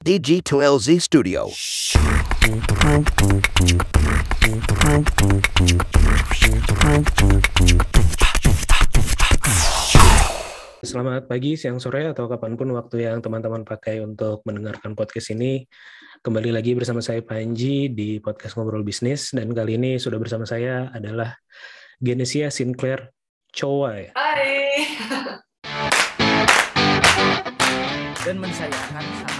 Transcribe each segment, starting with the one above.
DG2LZ Studio. Selamat pagi, siang, sore, atau kapan pun waktu yang teman-teman pakai untuk mendengarkan podcast ini. Kembali lagi bersama saya Panji di podcast Ngobrol Bisnis, dan kali ini sudah bersama saya adalah Genesia Sinclair Chowa. Hai. dan mensayangkan masyarakat.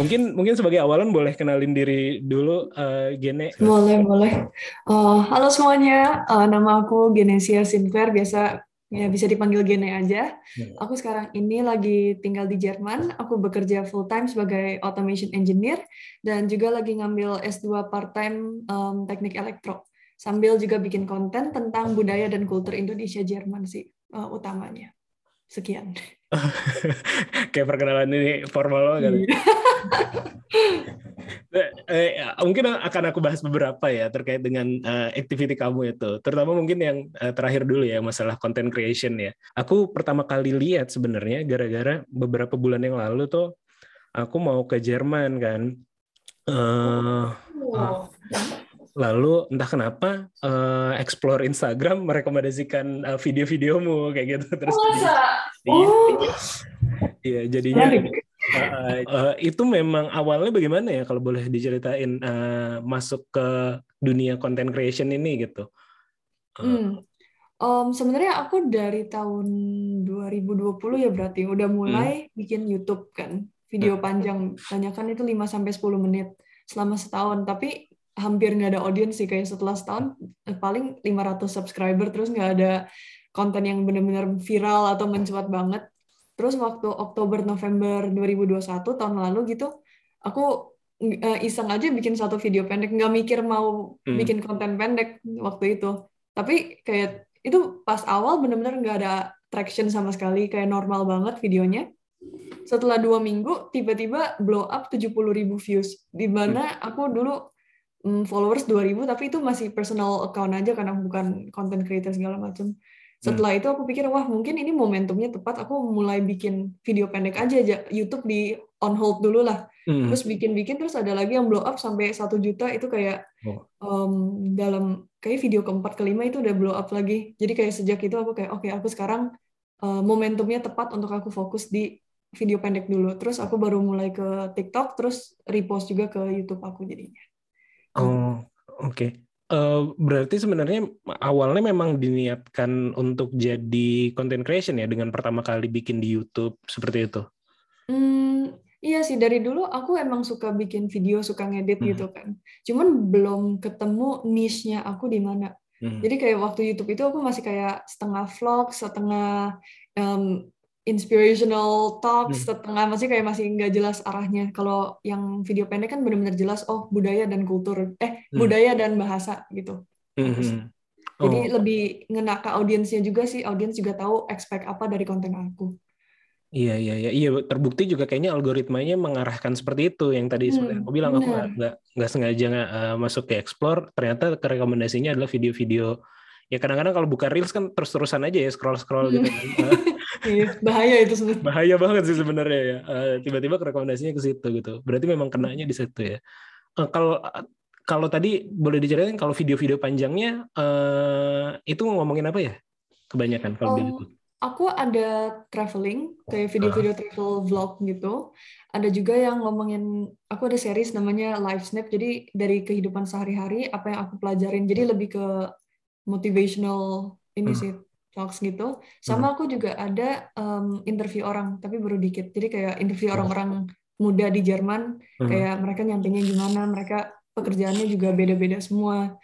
Mungkin mungkin sebagai awalan boleh kenalin diri dulu, eh, Gene. Boleh, boleh. Uh, halo semuanya, uh, nama aku Genesia Sinclair, biasa ya bisa dipanggil Gene aja. Hmm. Aku sekarang ini lagi tinggal di Jerman. Aku bekerja full time sebagai automation engineer dan juga lagi ngambil S2 part time um, teknik elektro. Sambil juga bikin konten tentang budaya dan kultur Indonesia Jerman sih uh, utamanya. Sekian. Kayak perkenalan ini formal banget. Eh, eh, mungkin akan aku bahas beberapa ya terkait dengan eh, activity kamu itu, terutama mungkin yang eh, terakhir dulu ya masalah content creation ya. Aku pertama kali lihat sebenarnya gara-gara beberapa bulan yang lalu tuh aku mau ke Jerman kan. Eh, Wow. Lalu entah kenapa eh, explore Instagram merekomendasikan eh, video-videomu kayak gitu terus Masa? Oh, iya jadinya. Uh, uh, itu memang awalnya bagaimana ya kalau boleh diceritain uh, masuk ke dunia content creation ini gitu? Uh, Hmm. Em, sebenarnya aku dari tahun 2020 ya berarti udah mulai bikin YouTube kan. Video panjang, banyak kan itu 5 sampai 10 menit selama setahun, tapi hampir nggak ada audiens sih kayak setelah setahun eh, paling 500 subscriber terus nggak ada konten yang benar-benar viral atau mencuat banget. Terus waktu Oktober November 2021 tahun lalu gitu, aku eh, iseng aja bikin satu video pendek, nggak mikir mau Hmm. bikin konten pendek waktu itu. Tapi kayak itu pas awal bener-bener nggak ada traction sama sekali, kayak normal banget videonya. Setelah dua minggu, tiba-tiba blow up 70.000 views. Di mana aku dulu followers 2.000, tapi itu masih personal account aja karena aku bukan content creator segala macam. Setelah itu aku pikir, wah mungkin ini momentumnya tepat, aku mulai bikin video pendek aja, aja. YouTube di on hold dulu lah hmm, terus bikin-bikin terus ada lagi yang blow up sampai satu juta itu kayak Oh. em, dalam kayak video keempat kelima itu udah blow up lagi jadi kayak sejak itu aku kayak oke aku sekarang eh, momentumnya tepat untuk aku fokus di video pendek dulu terus aku baru mulai ke TikTok terus repost juga ke YouTube aku jadinya Oh, oke. Eh, berarti sebenarnya awalnya memang diniatkan untuk jadi content creation ya dengan pertama kali bikin di YouTube seperti itu. Hmm, iya sih dari dulu aku emang suka bikin video, suka ngedit Hmm. gitu kan. Cuman belum ketemu niche-nya aku di mana. Hmm. Jadi kayak waktu YouTube itu aku masih kayak setengah vlog, setengah um, inspirational talk, Hmm. setengah masih kayak masih nggak jelas arahnya. Kalau yang video pendek kan benar-benar jelas, oh budaya dan kultur, eh Hmm. budaya dan bahasa gitu. Hmm, hmm. Jadi Oh, lebih ngena ke audiensnya juga sih, audiens juga tahu expect apa dari konten aku. iya iya iya iya terbukti juga kayaknya algoritmanya mengarahkan seperti itu yang tadi seperti Hmm, aku bilang aku benar. nggak nggak sengaja eh, masuk ke explore ternyata ke rekomendasinya adalah video-video ya kadang-kadang kalau buka reels kan terus-terusan aja ya scroll-scroll gitu kan. Iya, bahaya itu sebenarnya. bahaya banget sih sebenarnya ya Eh, tiba-tiba rekomendasinya ke situ gitu berarti memang kenanya di situ ya Eh, kalau kalau tadi boleh diceritain kalau video-video panjangnya eh, itu ngomongin apa ya kebanyakan kalau di Um, YouTube Aku ada traveling, kayak video-video travel vlog gitu. Ada juga yang ngomongin, aku ada series namanya Live Snap, jadi dari kehidupan sehari-hari, apa yang aku pelajarin. Jadi lebih ke motivational ini Hmm. sih, talks gitu. Sama aku juga ada um, interview orang, tapi baru dikit. Jadi kayak interview Oh. orang-orang muda di Jerman, Hmm. kayak mereka nyampainya gimana, mereka pekerjaannya juga beda-beda semua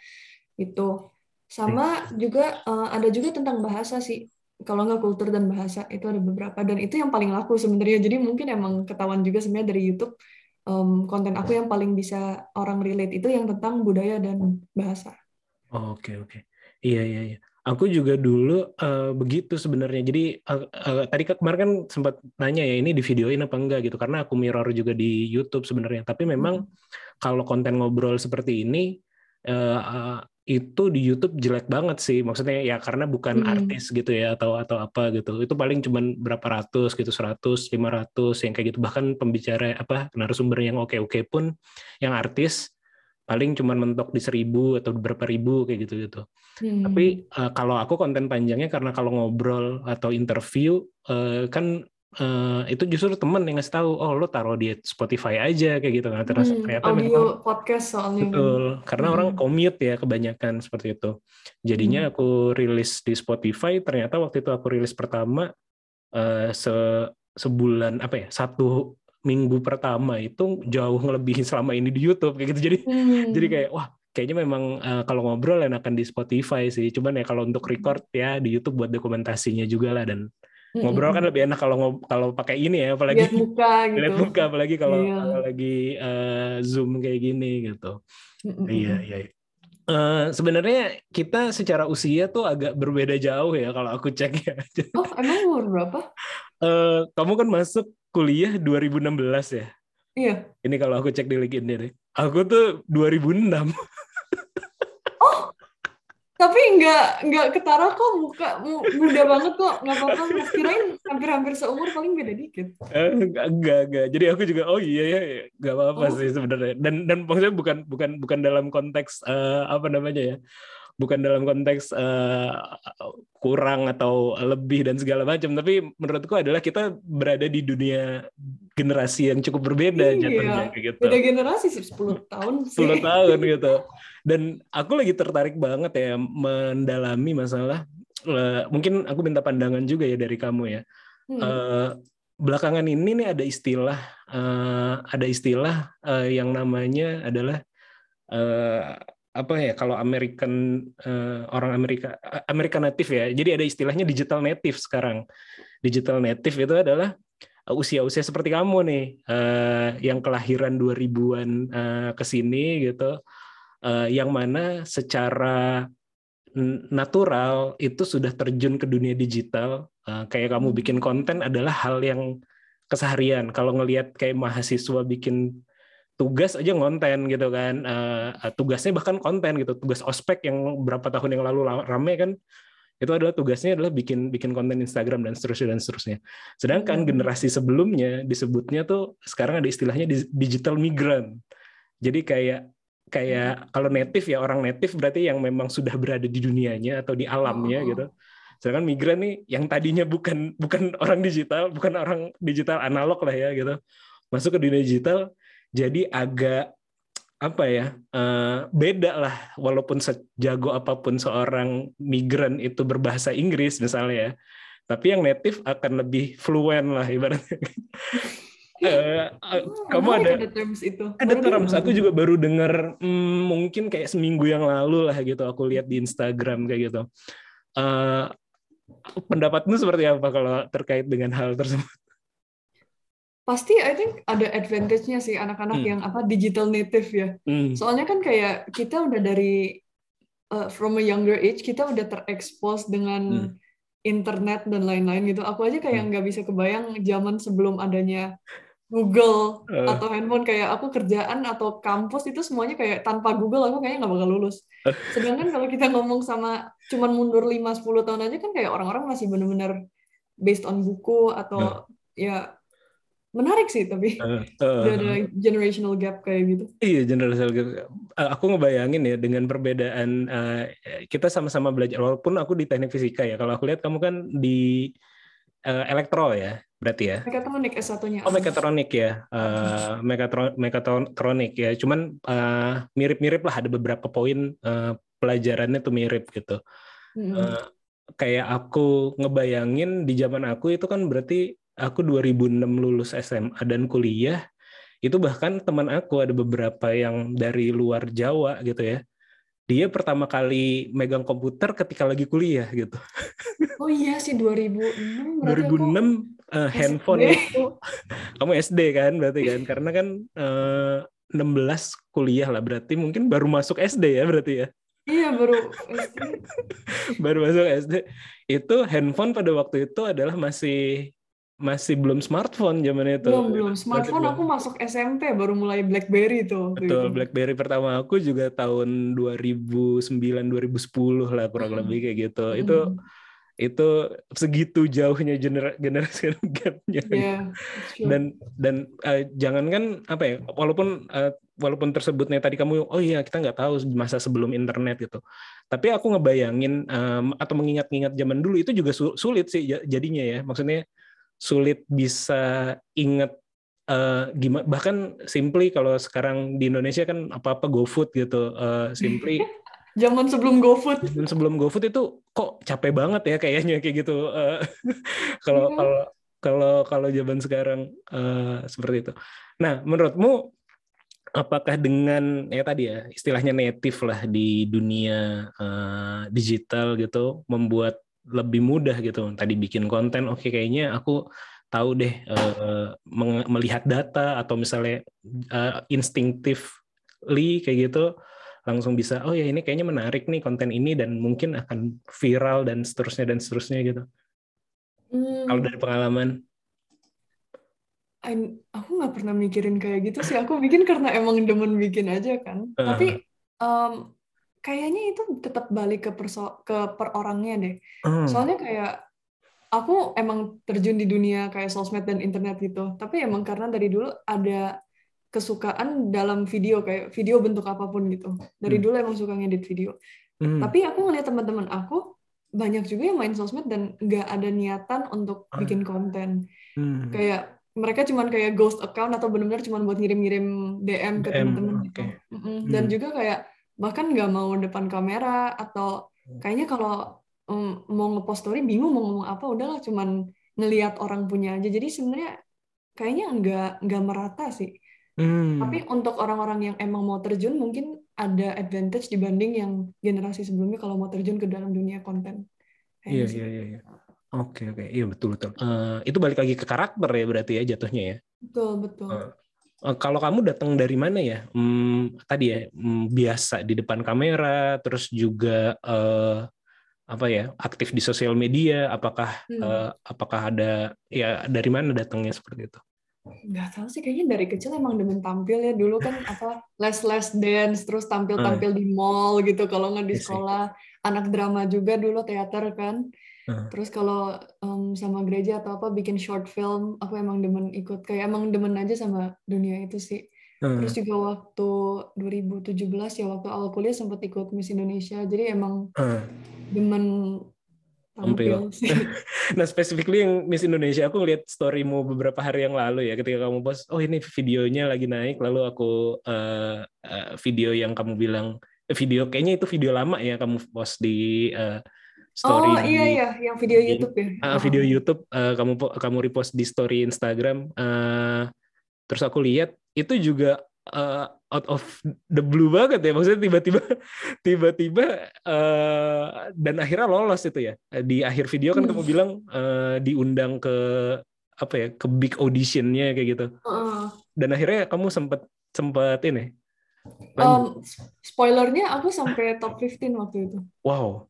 itu. Sama juga eh, ada juga tentang bahasa sih. Kalau nggak kultur dan bahasa itu ada beberapa dan itu yang paling laku sebenarnya. Jadi mungkin emang ketahuan juga sebenarnya dari YouTube em, konten aku yang paling bisa orang relate itu yang tentang budaya dan bahasa. Oh, Oke oke. Iya iya iya. Aku juga dulu eh, begitu sebenarnya. Jadi eh, eh, tadi kemarin kan sempat nanya ya ini di videoin apa enggak gitu karena aku mirror juga di YouTube sebenarnya. Tapi memang kalau konten ngobrol seperti ini eh, eh, itu di YouTube jelek banget sih. Maksudnya ya karena bukan Hmm. artis gitu ya atau atau apa gitu. Itu paling cuman berapa ratus gitu, 100, 500 yang kayak gitu. Bahkan pembicara apa narasumber yang oke-oke pun yang artis paling cuman mentok di seribu atau beberapa ribu kayak gitu-gitu. Hmm. Tapi eh, kalau aku konten panjangnya karena kalau ngobrol atau interview eh, kan eh, itu justru temen yang ngasih tahu, oh lo taruh di Spotify aja kayak gitu kan. Terus Hmm, ternyata audio memang podcast soalnya betul karena orang Hmm. commute ya kebanyakan seperti itu. Jadinya aku rilis di Spotify. Ternyata waktu itu aku rilis pertama eh, se sebulan apa ya satu minggu pertama itu jauh ngelebihi selama ini di YouTube kayak gitu. Jadi Hmm. jadi kayak wah kayaknya memang eh, kalau ngobrol enakan di Spotify sih. Cuman ya kalau untuk record ya di YouTube buat dokumentasinya juga lah dan Hmm, ngobrol hmm, kan lebih enak kalau kalau pakai ini ya hmm. apalagi lihat muka gitu. lihat muka apalagi kalau Iya. kalau lagi eh, Zoom kayak gini gitu. Hmm, hmm, Iya hmm. iya. Eh, sebenarnya kita secara usia tuh agak berbeda jauh ya kalau aku cek ya. Oh, emang umur berapa? Eh, kamu kan masuk kuliah 2016 ya. Iya. Ini kalau aku cek di LinkedIn deh. Aku tuh 2006. Tapi nggak nggak ketara kok muka mu- muda banget kok nggak apa-apa. Kirain hampir-hampir seumur paling beda dikit. Eh, enggak, enggak, enggak. Jadi aku juga oh iya ya, enggak apa-apa Oh. sih sebenarnya. Dan dan maksudnya bukan bukan bukan dalam konteks eh, apa namanya ya? Bukan dalam konteks eh, kurang atau lebih dan segala macam, tapi menurutku adalah kita berada di dunia generasi yang cukup berbeda Iya. jatuhnya gitu. Beda generasi sih 10 tahun sih. 10 tahun gitu. Dan aku lagi tertarik banget ya mendalami masalah eh, mungkin aku minta pandangan juga ya dari kamu ya. Hmm. Eh, belakangan ini nih ada istilah eh, ada istilah eh, yang namanya adalah apa ya kalau American eh, orang Amerika Amerika native ya. Jadi ada istilahnya digital native sekarang. Digital native itu adalah usia-usia seperti kamu nih eh, yang kelahiran 2000-an eh, ke sini gitu. eh, yang mana secara natural itu sudah terjun ke dunia digital Eh, kayak kamu Hmm. bikin konten adalah hal yang keseharian kalau ngelihat kayak mahasiswa bikin tugas aja ngonten gitu kan. Eh, tugasnya bahkan konten gitu. Tugas ospek yang berapa tahun yang lalu la- rame kan. Itu adalah tugasnya adalah bikin bikin konten Instagram dan seterusnya dan seterusnya. Sedangkan Hmm. generasi sebelumnya disebutnya tuh sekarang ada istilahnya di- digital migran jadi kayak kayak kalau native ya orang native berarti yang memang sudah berada di dunianya atau di alamnya Oh. gitu. Sedangkan migran nih yang tadinya bukan bukan orang digital bukan orang digital analog lah ya gitu. Masuk ke dunia digital jadi agak apa ya eh, beda lah. Walaupun sejago apa pun seorang migran itu berbahasa Inggris misalnya ya. Tapi yang native akan lebih fluent lah ibaratnya. Oh, kamu ada ada terms itu. ada terms. aku juga baru dengar hmm, mungkin kayak seminggu yang lalu lah gitu. Aku lihat di Instagram kayak gitu. Eh, pendapatmu seperti apa kalau terkait dengan hal tersebut Pasti I think ada advantage-nya sih anak-anak Hmm. yang apa digital native ya. Hmm, Soalnya kan kayak kita udah dari uh, from a younger age kita udah terekspos dengan Hmm. internet dan lain-lain gitu. Aku aja kayak Hmm. nggak bisa kebayang zaman sebelum adanya Google Eh. atau handphone kayak aku kerjaan atau kampus itu semuanya kayak tanpa Google aku kayaknya nggak bakal lulus. Sedangkan kalau kita ngomong sama cuman mundur 5-10 tahun aja kan kayak orang-orang masih bener-bener based on buku atau ya menarik sih tapi udah ada generational gap kayak gitu. Iya, generasi gitu. Eh, Aku ngebayangin ya dengan perbedaan eh, kita sama-sama belajar walaupun aku di teknik fisika ya. Kalau aku lihat kamu kan di eh, elektro ya, berarti ya. Mekatronik S1-nya. Oh, mekatronik ya. Eh, mekatro- mekatronik ya. Cuman eh, mirip-mirip lah ada beberapa poin eh, pelajarannya tuh mirip gitu. Mm-mm. Eh, kayak aku ngebayangin di zaman aku itu kan berarti aku 2006 lulus SMA dan kuliah itu bahkan teman aku ada beberapa yang dari luar Jawa gitu ya dia pertama kali megang komputer ketika lagi kuliah gitu. Oh iya sih 2006 berarti aku 2006 eh, handphone SD. itu kamu SD kan berarti kan karena kan eh, 16 kuliah lah berarti mungkin baru masuk SD ya berarti ya Iya baru SD. baru masuk SD itu handphone pada waktu itu adalah masih masih belum smartphone zaman itu Belum belum Masih smartphone belum. aku masuk SMP baru mulai BlackBerry tuh. betul itu. BlackBerry pertama aku juga tahun 2009 2010 lah kurang Hmm. lebih kayak gitu Mm. itu itu segitu jauhnya genera generasi gapnya that's true. dan dan eh, jangankan apa ya walaupun eh, walaupun tersebutnya tadi kamu oh iya kita nggak tahu masa sebelum internet gitu tapi aku ngebayangin em, atau mengingat-ingat zaman dulu itu juga su- sulit sih ja- jadinya ya maksudnya sulit bisa ingat gimana bahkan simply kalau sekarang di Indonesia kan apa-apa GoFood gitu eh, simply Zaman sebelum GoFood. dan sebelum GoFood itu kok capek banget ya kayaknya kayak gitu Eh, kalau Iya. kalau kalau kalau zaman sekarang eh, seperti itu. Nah, menurutmu apakah dengan ya tadi ya istilahnya native lah di dunia eh, digital gitu membuat lebih mudah gitu. Tadi bikin konten, oke kayaknya aku tahu deh eh, meng- melihat data atau misalnya eh, instinctively kayak gitu langsung bisa oh ya ini kayaknya menarik nih konten ini dan mungkin akan viral dan seterusnya dan seterusnya gitu. Hmm, Kalau dari pengalaman, I- aku nggak pernah mikirin kayak gitu sih. Aku bikin karena emang demen bikin aja kan. Uh-huh. Tapi em, kayaknya itu tetap balik ke perso ke per orangnya deh. Hmm, Soalnya kayak aku emang terjun di dunia kayak sosmed dan internet gitu. Tapi emang karena dari dulu ada kesukaan dalam video kayak video bentuk apa pun gitu. Dari Hmm. dulu emang suka ngedit video. hmm, Tapi aku ngeliat teman-teman aku banyak juga yang main sosmed dan nggak ada niatan untuk Ah. bikin konten. hmm. Kayak mereka cuman kayak ghost account atau benar-benar cuman buat ngirim-ngirim DM ke teman-teman gitu. oke. Mm-mm. Dan Hmm. juga kayak bahkan nggak mau depan kamera atau kayaknya kalau um, mau ngepost story bingung mau ngomong apa udahlah cuman ngelihat orang punya aja. Jadi sebenarnya kayaknya nggak nggak merata sih. Hmm. Tapi untuk orang-orang yang emang mau terjun mungkin ada advantage dibanding yang generasi sebelumnya kalau mau terjun ke dalam dunia konten. Iya, iya, iya, iya. Oke, oke. Iya, betul, betul. Eh, itu balik lagi ke karakter ya berarti ya jatuhnya ya. Betul, betul. Eh, kalau kamu datang dari mana ya? Hmm, tadi ya, hmm, biasa di depan kamera, terus juga eh, apa ya, aktif di sosial media. Apakah Hmm. eh, apakah ada ya dari mana datangnya seperti itu? nggak tahu sih kayaknya dari kecil emang demen tampil ya dulu kan apa les les dance terus tampil tampil di mall gitu kalau nggak di Iya sekolah anak drama juga dulu teater kan Terus kalau em, sama gereja atau apa bikin short film aku emang demen ikut kayak emang demen aja sama dunia itu sih Hmm. terus juga waktu 2017 ya waktu awal kuliah sempat ikut Miss Indonesia jadi emang Hmm. demen Tampil. tampil Nah, specifically yang Miss Indonesia, aku ngeliat storymu beberapa hari yang lalu ya, ketika kamu post, oh ini videonya lagi naik, lalu aku eh, eh, video yang kamu bilang, video kayaknya itu video lama ya, kamu post di eh, story oh iya iya. Yang video di- YouTube ya? Ah, video YouTube, eh, kamu kamu repost di story Instagram, eh, terus aku lihat itu juga eh, out of the blue banget ya, maksudnya tiba-tiba tiba-tiba eh, dan akhirnya lolos itu ya. Di akhir video kan Hmm. kamu bilang eh, diundang ke apa ya ke big auditionnya kayak gitu. Dan akhirnya kamu sempat sempat ini. Lanjut. Um, spoilernya aku sampai top 15 waktu itu. wow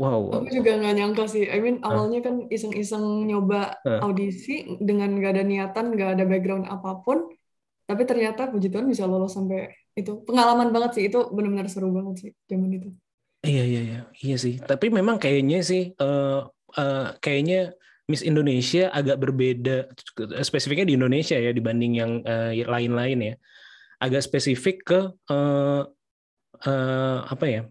wow, wow. Aku juga nggak nyangka sih. I mean awalnya kan iseng-iseng nyoba Hah. audisi dengan nggak ada niatan, nggak ada background apa pun. Tapi ternyata puji Tuhan bisa lolos sampai itu. Pengalaman banget sih. Itu benar-benar seru banget sih zaman itu. iya iya iya iya sih tapi memang kayaknya sih eh, eh, kayaknya Miss Indonesia agak berbeda spesifiknya di Indonesia ya dibanding yang eh, lain-lain ya agak spesifik ke eh, eh, apa ya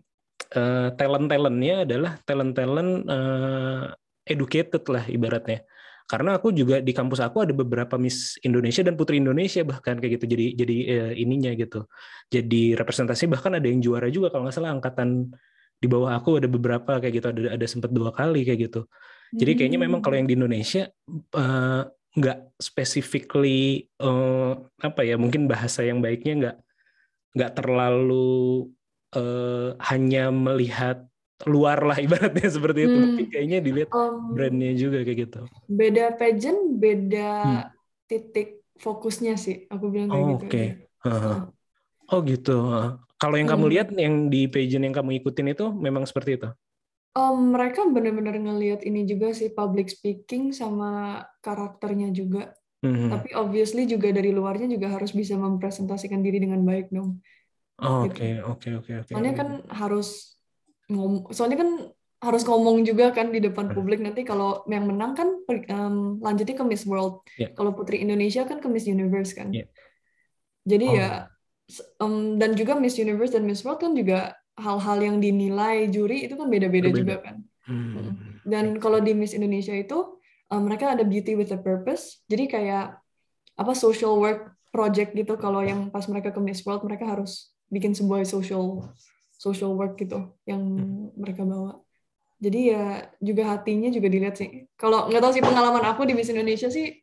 eh, talent-talentnya adalah talent-talent eh, educated lah ibaratnya. Karena aku juga di kampus aku ada beberapa Miss Indonesia dan Putri Indonesia bahkan kayak gitu. Jadi jadi eh, ininya gitu. Jadi representasi bahkan ada yang juara juga kalau nggak salah angkatan di bawah aku ada beberapa kayak gitu. Ada ada sempat dua kali kayak gitu. Jadi kayaknya Hmm. memang kalau yang di Indonesia eh, nggak specifically eh, apa ya mungkin bahasa yang baiknya nggak nggak terlalu eh, hanya melihat luar lah ibaratnya seperti itu, Hmm. tapi kayaknya dilihat Em, brandnya juga kayak gitu. beda pageant, beda Hmm. titik fokusnya sih. Aku bilang kayak Oh, gitu. oke. Heeh. Oh gitu. heeh. Kalau yang kamu Hmm. lihat yang di pageant yang kamu ikutin itu memang seperti itu. Em, mereka benar-benar ngelihat ini juga sih public speaking sama karakternya juga. Mhm. Tapi obviously juga dari luarnya juga harus bisa mempresentasikan diri dengan baik dong. Oh, gitu. Oke, oke, oke, oke. Soalnya kan harus ngom soalnya kan harus ngomong juga kan di depan Hmm. publik nanti kalau yang menang kan em, lanjutnya ke Miss World. Iya. Kalau Putri Indonesia kan ke Miss Universe kan. Iya. Jadi Oh. ya em, dan juga Miss Universe dan Miss World kan juga hal-hal yang dinilai juri itu kan beda-beda juga kan. Hmm. Dan kalau di Miss Indonesia itu em, mereka ada beauty with a purpose. Jadi kayak apa social work project gitu. Kalau yang pas mereka ke Miss World mereka harus bikin sebuah social social work gitu yang mereka bawa. Jadi ya juga hatinya juga dilihat sih. Kalau nggak tahu sih pengalaman aku di Miss Indonesia sih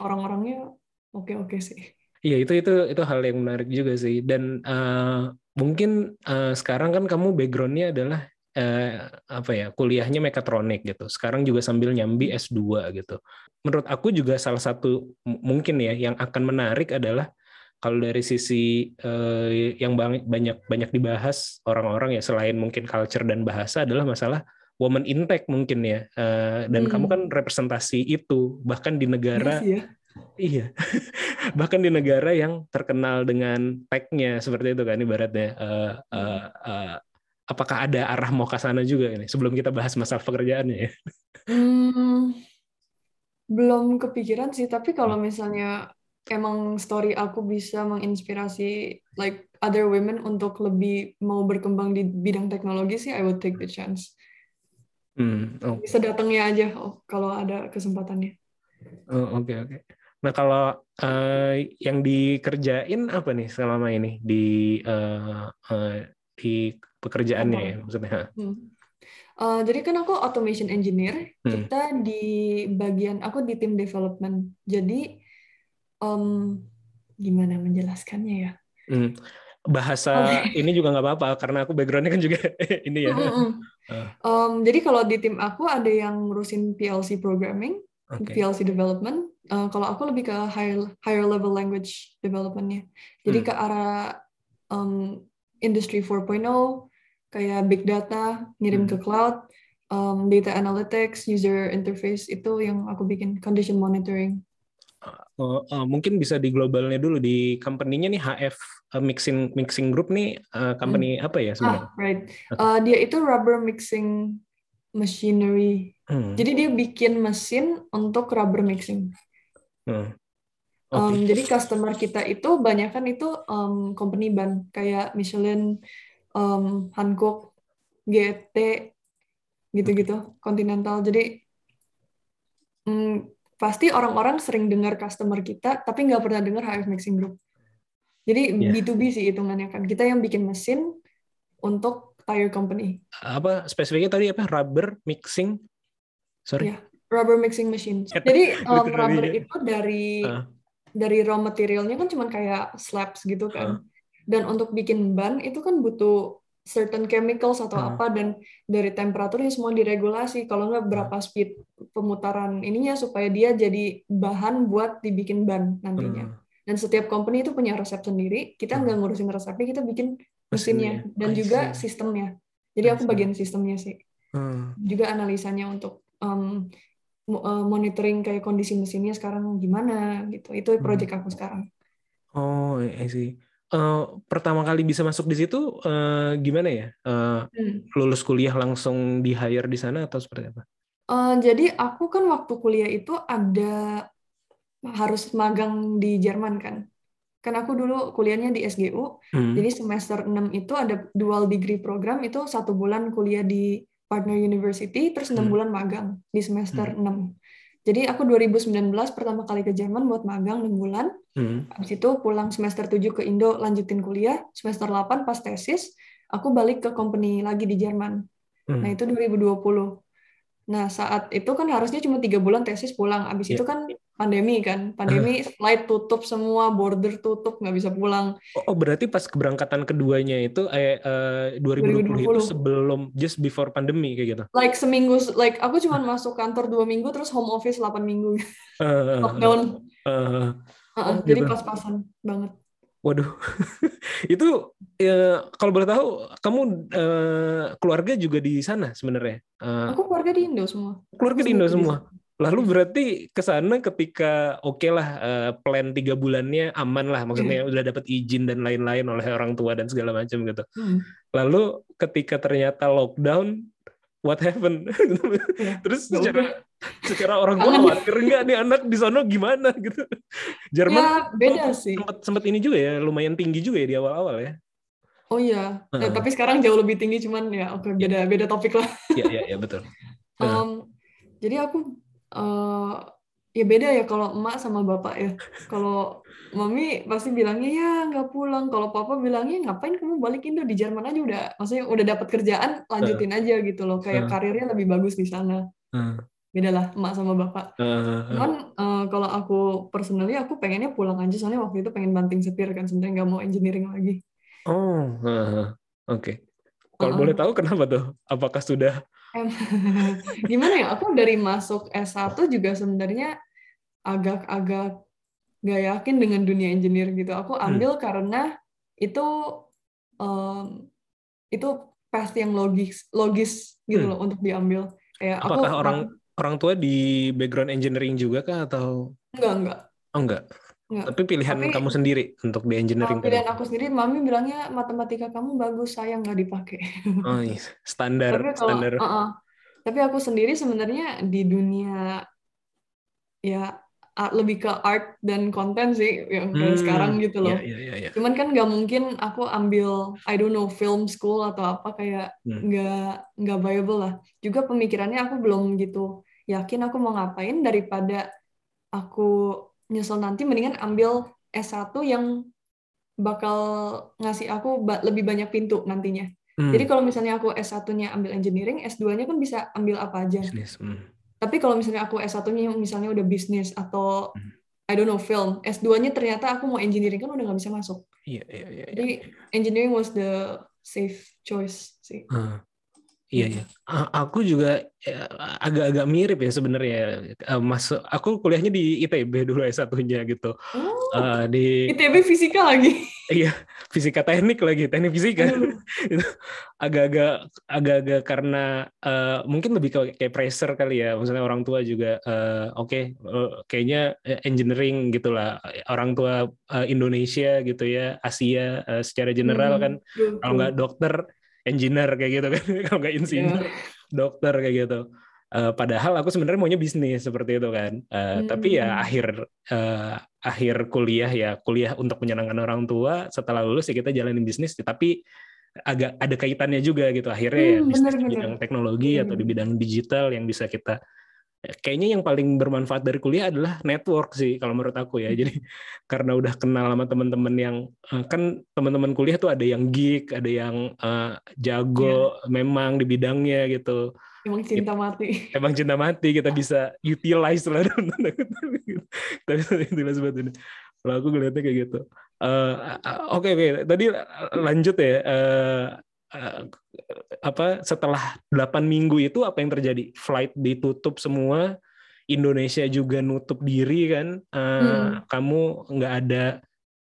orang-orangnya oke-oke sih. Iya itu itu itu hal yang menarik juga sih dan eh, mungkin eh, sekarang kan kamu backgroundnya adalah eh, apa ya kuliahnya mekatronik gitu. Sekarang juga sambil nyambi S2 gitu. Menurut aku juga salah satu mungkin ya yang akan menarik adalah kalau dari sisi eh, yang banyak banyak dibahas orang-orang ya selain mungkin culture dan bahasa adalah masalah woman intake mungkin ya. Eh, dan Hmm. kamu kan representasi itu bahkan di negara Iya sih ya. Iya, bahkan di negara yang terkenal dengan tag-nya seperti itu kan ibaratnya. Eh, eh, eh, apakah ada arah mau ke sana juga ini sebelum kita bahas masalah pekerjaannya ya? Hmm, belum kepikiran sih, tapi kalau misalnya emang story aku bisa menginspirasi like other women untuk lebih mau berkembang di bidang teknologi sih, I would take the chance. Hmm, oh, Bisa datangnya aja oh, kalau ada kesempatannya. oh, oke oke. Nah kalau eh, yang dikerjain apa nih selama ini di eh, eh, di pekerjaannya ya maksudnya? Hmm. Uh, jadi kan aku automation engineer, Hmm. kita di bagian aku di tim development. Jadi em, gimana menjelaskannya ya? Hmm. Bahasa ini juga nggak apa-apa karena aku backgroundnya kan juga ini ya. Mm-mm. Ah. Um, jadi kalau di tim aku ada yang ngurusin PLC programming, Oke. PLC development. Uh, kalau aku lebih ke higher higher level language developmentnya. Jadi Hmm. ke arah um, industry 4.0, kayak big data, ngirim Hmm. ke cloud, um, data analytics, user interface itu yang aku bikin condition monitoring. Oh, eh, mungkin bisa di globalnya dulu di company-nya nih HF eh, Mixing Mixing Group nih eh, company apa ya sebenarnya? Ah, right. Uh, dia itu rubber mixing machinery. Hmm, Jadi dia bikin mesin untuk rubber mixing. hmm. Oke. Um, jadi customer kita itu banyak kan itu um, company ban kayak Michelin, um, Hankook, GT, gitu-gitu, Continental. Jadi mm, pasti orang-orang sering dengar customer kita, tapi nggak pernah dengar HF Mixing Group. Jadi Iya. B2B sih hitungannya kan. Kita yang bikin mesin untuk tire company. Apa spesifiknya tadi apa? Rubber mixing. Sorry. Iya. Rubber mixing machine. Jadi um, rubber itu dari Ah. dari raw materialnya kan cuma kayak slabs gitu kan. Dan untuk bikin ban itu kan butuh certain chemicals atau Ah. apa dan dari temperaturnya semua diregulasi. Kalau nggak berapa speed pemutaran ininya supaya dia jadi bahan buat dibikin ban nantinya. Hmm. Dan setiap company itu punya resep sendiri. Kita Hmm. nggak ngurusin resepnya, kita bikin Mesinnya. dan I juga see. sistemnya. Jadi aku bagian sistemnya sih Hmm. juga analisanya untuk um, mo- monitoring kayak kondisi mesinnya sekarang gimana gitu. Itu Hmm. project aku sekarang. Oh, I see. Eh, pertama kali bisa masuk di situ eh, gimana ya? Eh, Hmm. lulus kuliah langsung di hire di sana atau seperti apa? Uh, jadi aku kan waktu kuliah itu ada harus magang di Jerman kan. Kan aku dulu kuliahnya di SGU, Hmm. jadi semester 6 itu ada dual degree program, itu satu bulan kuliah di partner university, terus enam Hmm. bulan magang di semester 6. Jadi aku 2019 pertama kali ke Jerman buat magang 6 bulan, Hmm. Habis itu pulang semester 7 ke Indo lanjutin kuliah, semester 8 pas tesis, aku balik ke company lagi di Jerman. Hmm. Nah, itu 2020. Nah, saat itu kan harusnya cuma tiga bulan tesis pulang. Habis Iya. itu kan pandemi kan. Pandemi flight tutup semua, border tutup, nggak bisa pulang. Oh, oh, berarti pas keberangkatan keduanya itu eh, eh, 2020, itu 2020. sebelum just before pandemi kayak gitu. Like seminggu, like aku cuma masuk kantor dua minggu, terus home office 8 minggu. Eh, Lockdown. eh, Heeh, Oh, jadi gitu. pas-pasan banget. Waduh, itu ya, kalau boleh tahu, kamu eh, keluarga juga di sana sebenarnya. Eh, Aku keluarga di Indo semua. keluarga di Indo semua. Lalu berarti ke sana ketika oke lah eh, plan tiga bulannya aman lah, maksudnya Iya. udah dapat izin dan lain-lain oleh orang tua dan segala macam gitu. Hmm. Lalu ketika ternyata lockdown, what happened? Iya. Terus Ya secara secara orang tua khawatir nggak nih anak di sana gimana gitu. Jerman Ya beda sih. sempat sempat ini juga ya, lumayan tinggi juga ya di awal-awal ya. Oh iya. Ya, tapi sekarang jauh lebih tinggi cuman ya oke beda beda topik lah. Iya iya iya betul. Em, jadi aku eh, ya beda ya kalau emak sama bapak ya. Kalau mami pasti bilangnya ya nggak pulang. Kalau papa bilangnya ngapain kamu balik Indo di Jerman aja udah, maksudnya udah dapat kerjaan lanjutin aja gitu loh. Kayak Heeh. karirnya lebih bagus di sana. Heeh. Beda lah emak sama bapak. Heeh. Cuman eh, kalau aku personally aku pengennya pulang aja soalnya waktu itu pengen banting setir kan sebenarnya nggak mau engineering lagi. Oh, heeh. oke. Kalau Heeh. boleh tahu kenapa tuh? Apakah sudah Em, gimana ya? Aku dari masuk S1 juga sebenarnya agak-agak gak yakin dengan dunia engineer gitu. Aku Hmm. ambil karena itu em, itu path yang logis logis gitu Hmm. loh untuk diambil. Kayak aku apakah orang orang tua di background engineering juga kah atau enggak enggak oh enggak? Enggak. Tapi pilihan Tapi- kamu sendiri untuk di engineering Uh, pilihan tadi. aku sendiri, mami bilangnya matematika kamu bagus, sayang nggak dipakai. Oh, iya. standar Tapi kalau, standar. uh-uh. tapi aku sendiri sebenarnya di dunia ya lebih ke art dan konten sih yang Hmm, sekarang gitu loh. Iya, iya, iya, iya. Cuman kan nggak mungkin aku ambil I don't know film school atau apa kayak Hmm. nggak nggak viable lah. Juga pemikirannya aku belum gitu yakin aku mau ngapain daripada aku nyesel nanti mendingan ambil S1 yang bakal ngasih aku ba- lebih banyak pintu nantinya. Hmm, Jadi kalau misalnya aku S1-nya ambil engineering, S2-nya kan bisa ambil apa aja. bisnis. Hmm. Tapi kalau misalnya aku S1-nya misalnya udah bisnis atau Hmm. I don't know film, S2-nya ternyata aku mau engineering kan udah nggak bisa masuk. Iya, iya, iya. iya. Jadi engineering was the safe choice sih. Ah, Iya, iya. A- Aku juga ya, agak-agak mirip ya sebenarnya. Eh, Masuk, aku kuliahnya di ITB dulu S1-nya gitu. Oh, Eh, di ITB fisika lagi. iya, fisika teknik lagi, teknik fisika. Itu agak-agak agak-agak karena eh, mungkin lebih ke kayak pressure kali ya maksudnya orang tua juga eh, oke eh, kayaknya eh, engineering gitulah orang tua eh, Indonesia gitu ya Asia eh, secara general Hmm, kan kalau nggak dokter engineer kayak gitu kan kalau nggak insinyur Iya. dokter kayak gitu Eh, padahal aku sebenarnya maunya bisnis seperti itu kan Eh, tapi ya Hmm. akhir eh, akhir kuliah ya kuliah untuk menyenangkan orang tua setelah lulus ya kita jalanin bisnis tapi agak ada kaitannya juga gitu akhirnya ya Hmm, bisnis di benar-benar. bidang teknologi atau di Benar-benar. bidang digital yang bisa kita kayaknya yang paling bermanfaat dari kuliah adalah network sih kalau menurut aku ya. Jadi karena udah kenal sama teman-teman yang eh, kan teman-teman kuliah tuh ada yang geek ada yang eh, jago Iya. memang di bidangnya gitu. Emang cinta mati. emang cinta mati kita bisa utilize lah. Kita bisa utilize buat ini. Kalau aku ngeliatnya kayak gitu. Eh, oke oke. Tadi lanjut ya. Eh, apa setelah 8 minggu itu apa yang terjadi flight ditutup semua Indonesia juga nutup diri kan Eh, Hmm. kamu nggak ada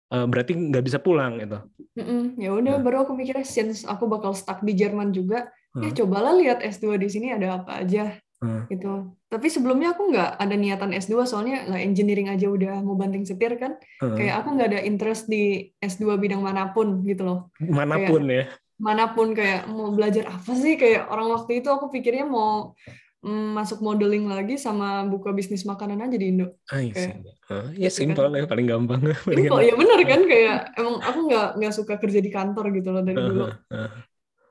eh, berarti nggak bisa pulang gitu Mm-mm. Ya udah, Nah. baru aku mikirnya since aku bakal stuck di Jerman juga, ya Hmm. cobalah lihat S2 di sini ada apa aja Hmm. gitu. Tapi sebelumnya aku nggak ada niatan S2 soalnya lah engineering aja udah mau banting setir kan. Hmm. Kayak aku nggak ada interest di S2 bidang mana pun gitu loh. mana pun ya Mana pun kayak mau belajar apa sih kayak orang waktu itu aku pikirnya mau mm, masuk modeling lagi sama buka bisnis makanan aja di Indo. Ah, iya Oke. sih. Ah, ya Gitu simpel kan. ya paling gampang paling Simpel, ya bener kan kayak emang aku nggak nggak suka kerja di kantor gitu loh dari dulu. gampang.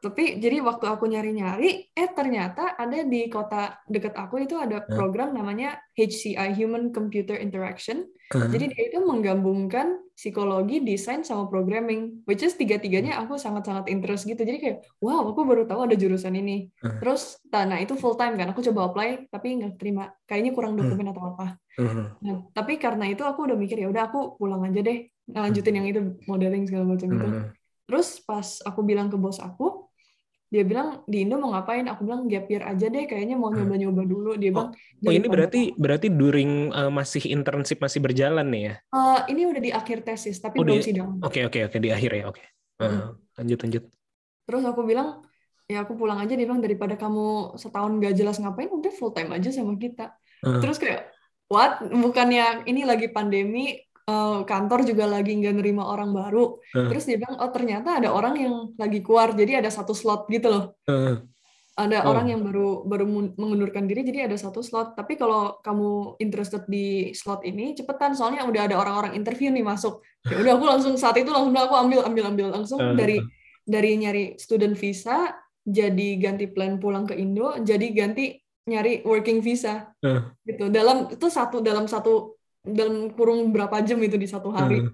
tapi jadi waktu aku nyari-nyari, eh ternyata ada di kota dekat aku itu ada program namanya HCI Human Computer Interaction. Hah? Jadi dia itu menggabungkan psikologi, desain, sama programming, which is tiga-tiganya aku sangat-sangat interest gitu. Jadi kayak, wow, aku baru tahu ada jurusan ini. Hah. Terus, nah nah, itu full time kan. Aku coba apply, tapi nggak terima. Kayaknya kurang dokumen atau apa. Hmm. Nah, tapi karena itu aku udah mikir ya udah aku pulang aja deh, ngelanjutin yang itu modeling segala macam itu. Hmm. Terus pas aku bilang ke bos aku, dia bilang di Indo mau ngapain? Aku bilang gap year aja deh, kayaknya mau nyoba-nyoba dulu. Dia bilang Oh ini daripada berarti berarti during uh, masih internship masih berjalan nih ya? Eh, ini udah di akhir tesis, tapi Oh, belum di- sidang. Oke oke oke di akhir ya oke. Uh, lanjut lanjut. Terus aku bilang, ya aku pulang aja. Dia bilang daripada kamu setahun gak jelas ngapain, udah full time aja sama kita. Uh, Terus kayak, what? Bukannya ini lagi pandemi, eh, kantor juga lagi nggak nerima orang baru. uh, Terus dia bilang, oh ternyata ada orang yang lagi keluar, jadi ada satu slot gitu loh. uh, Ada Oh. orang yang baru baru mengundurkan diri, jadi ada satu slot. Tapi kalau kamu interested di slot ini, cepetan, soalnya udah ada orang-orang interview nih masuk. Ya udah aku langsung saat itu langsung aku ambil ambil ambil langsung Uh. dari dari nyari student visa, jadi ganti plan pulang ke Indo, jadi ganti nyari working visa uh, gitu. Dalam itu satu dalam satu dalam kurung berapa jam itu di satu hari. uh,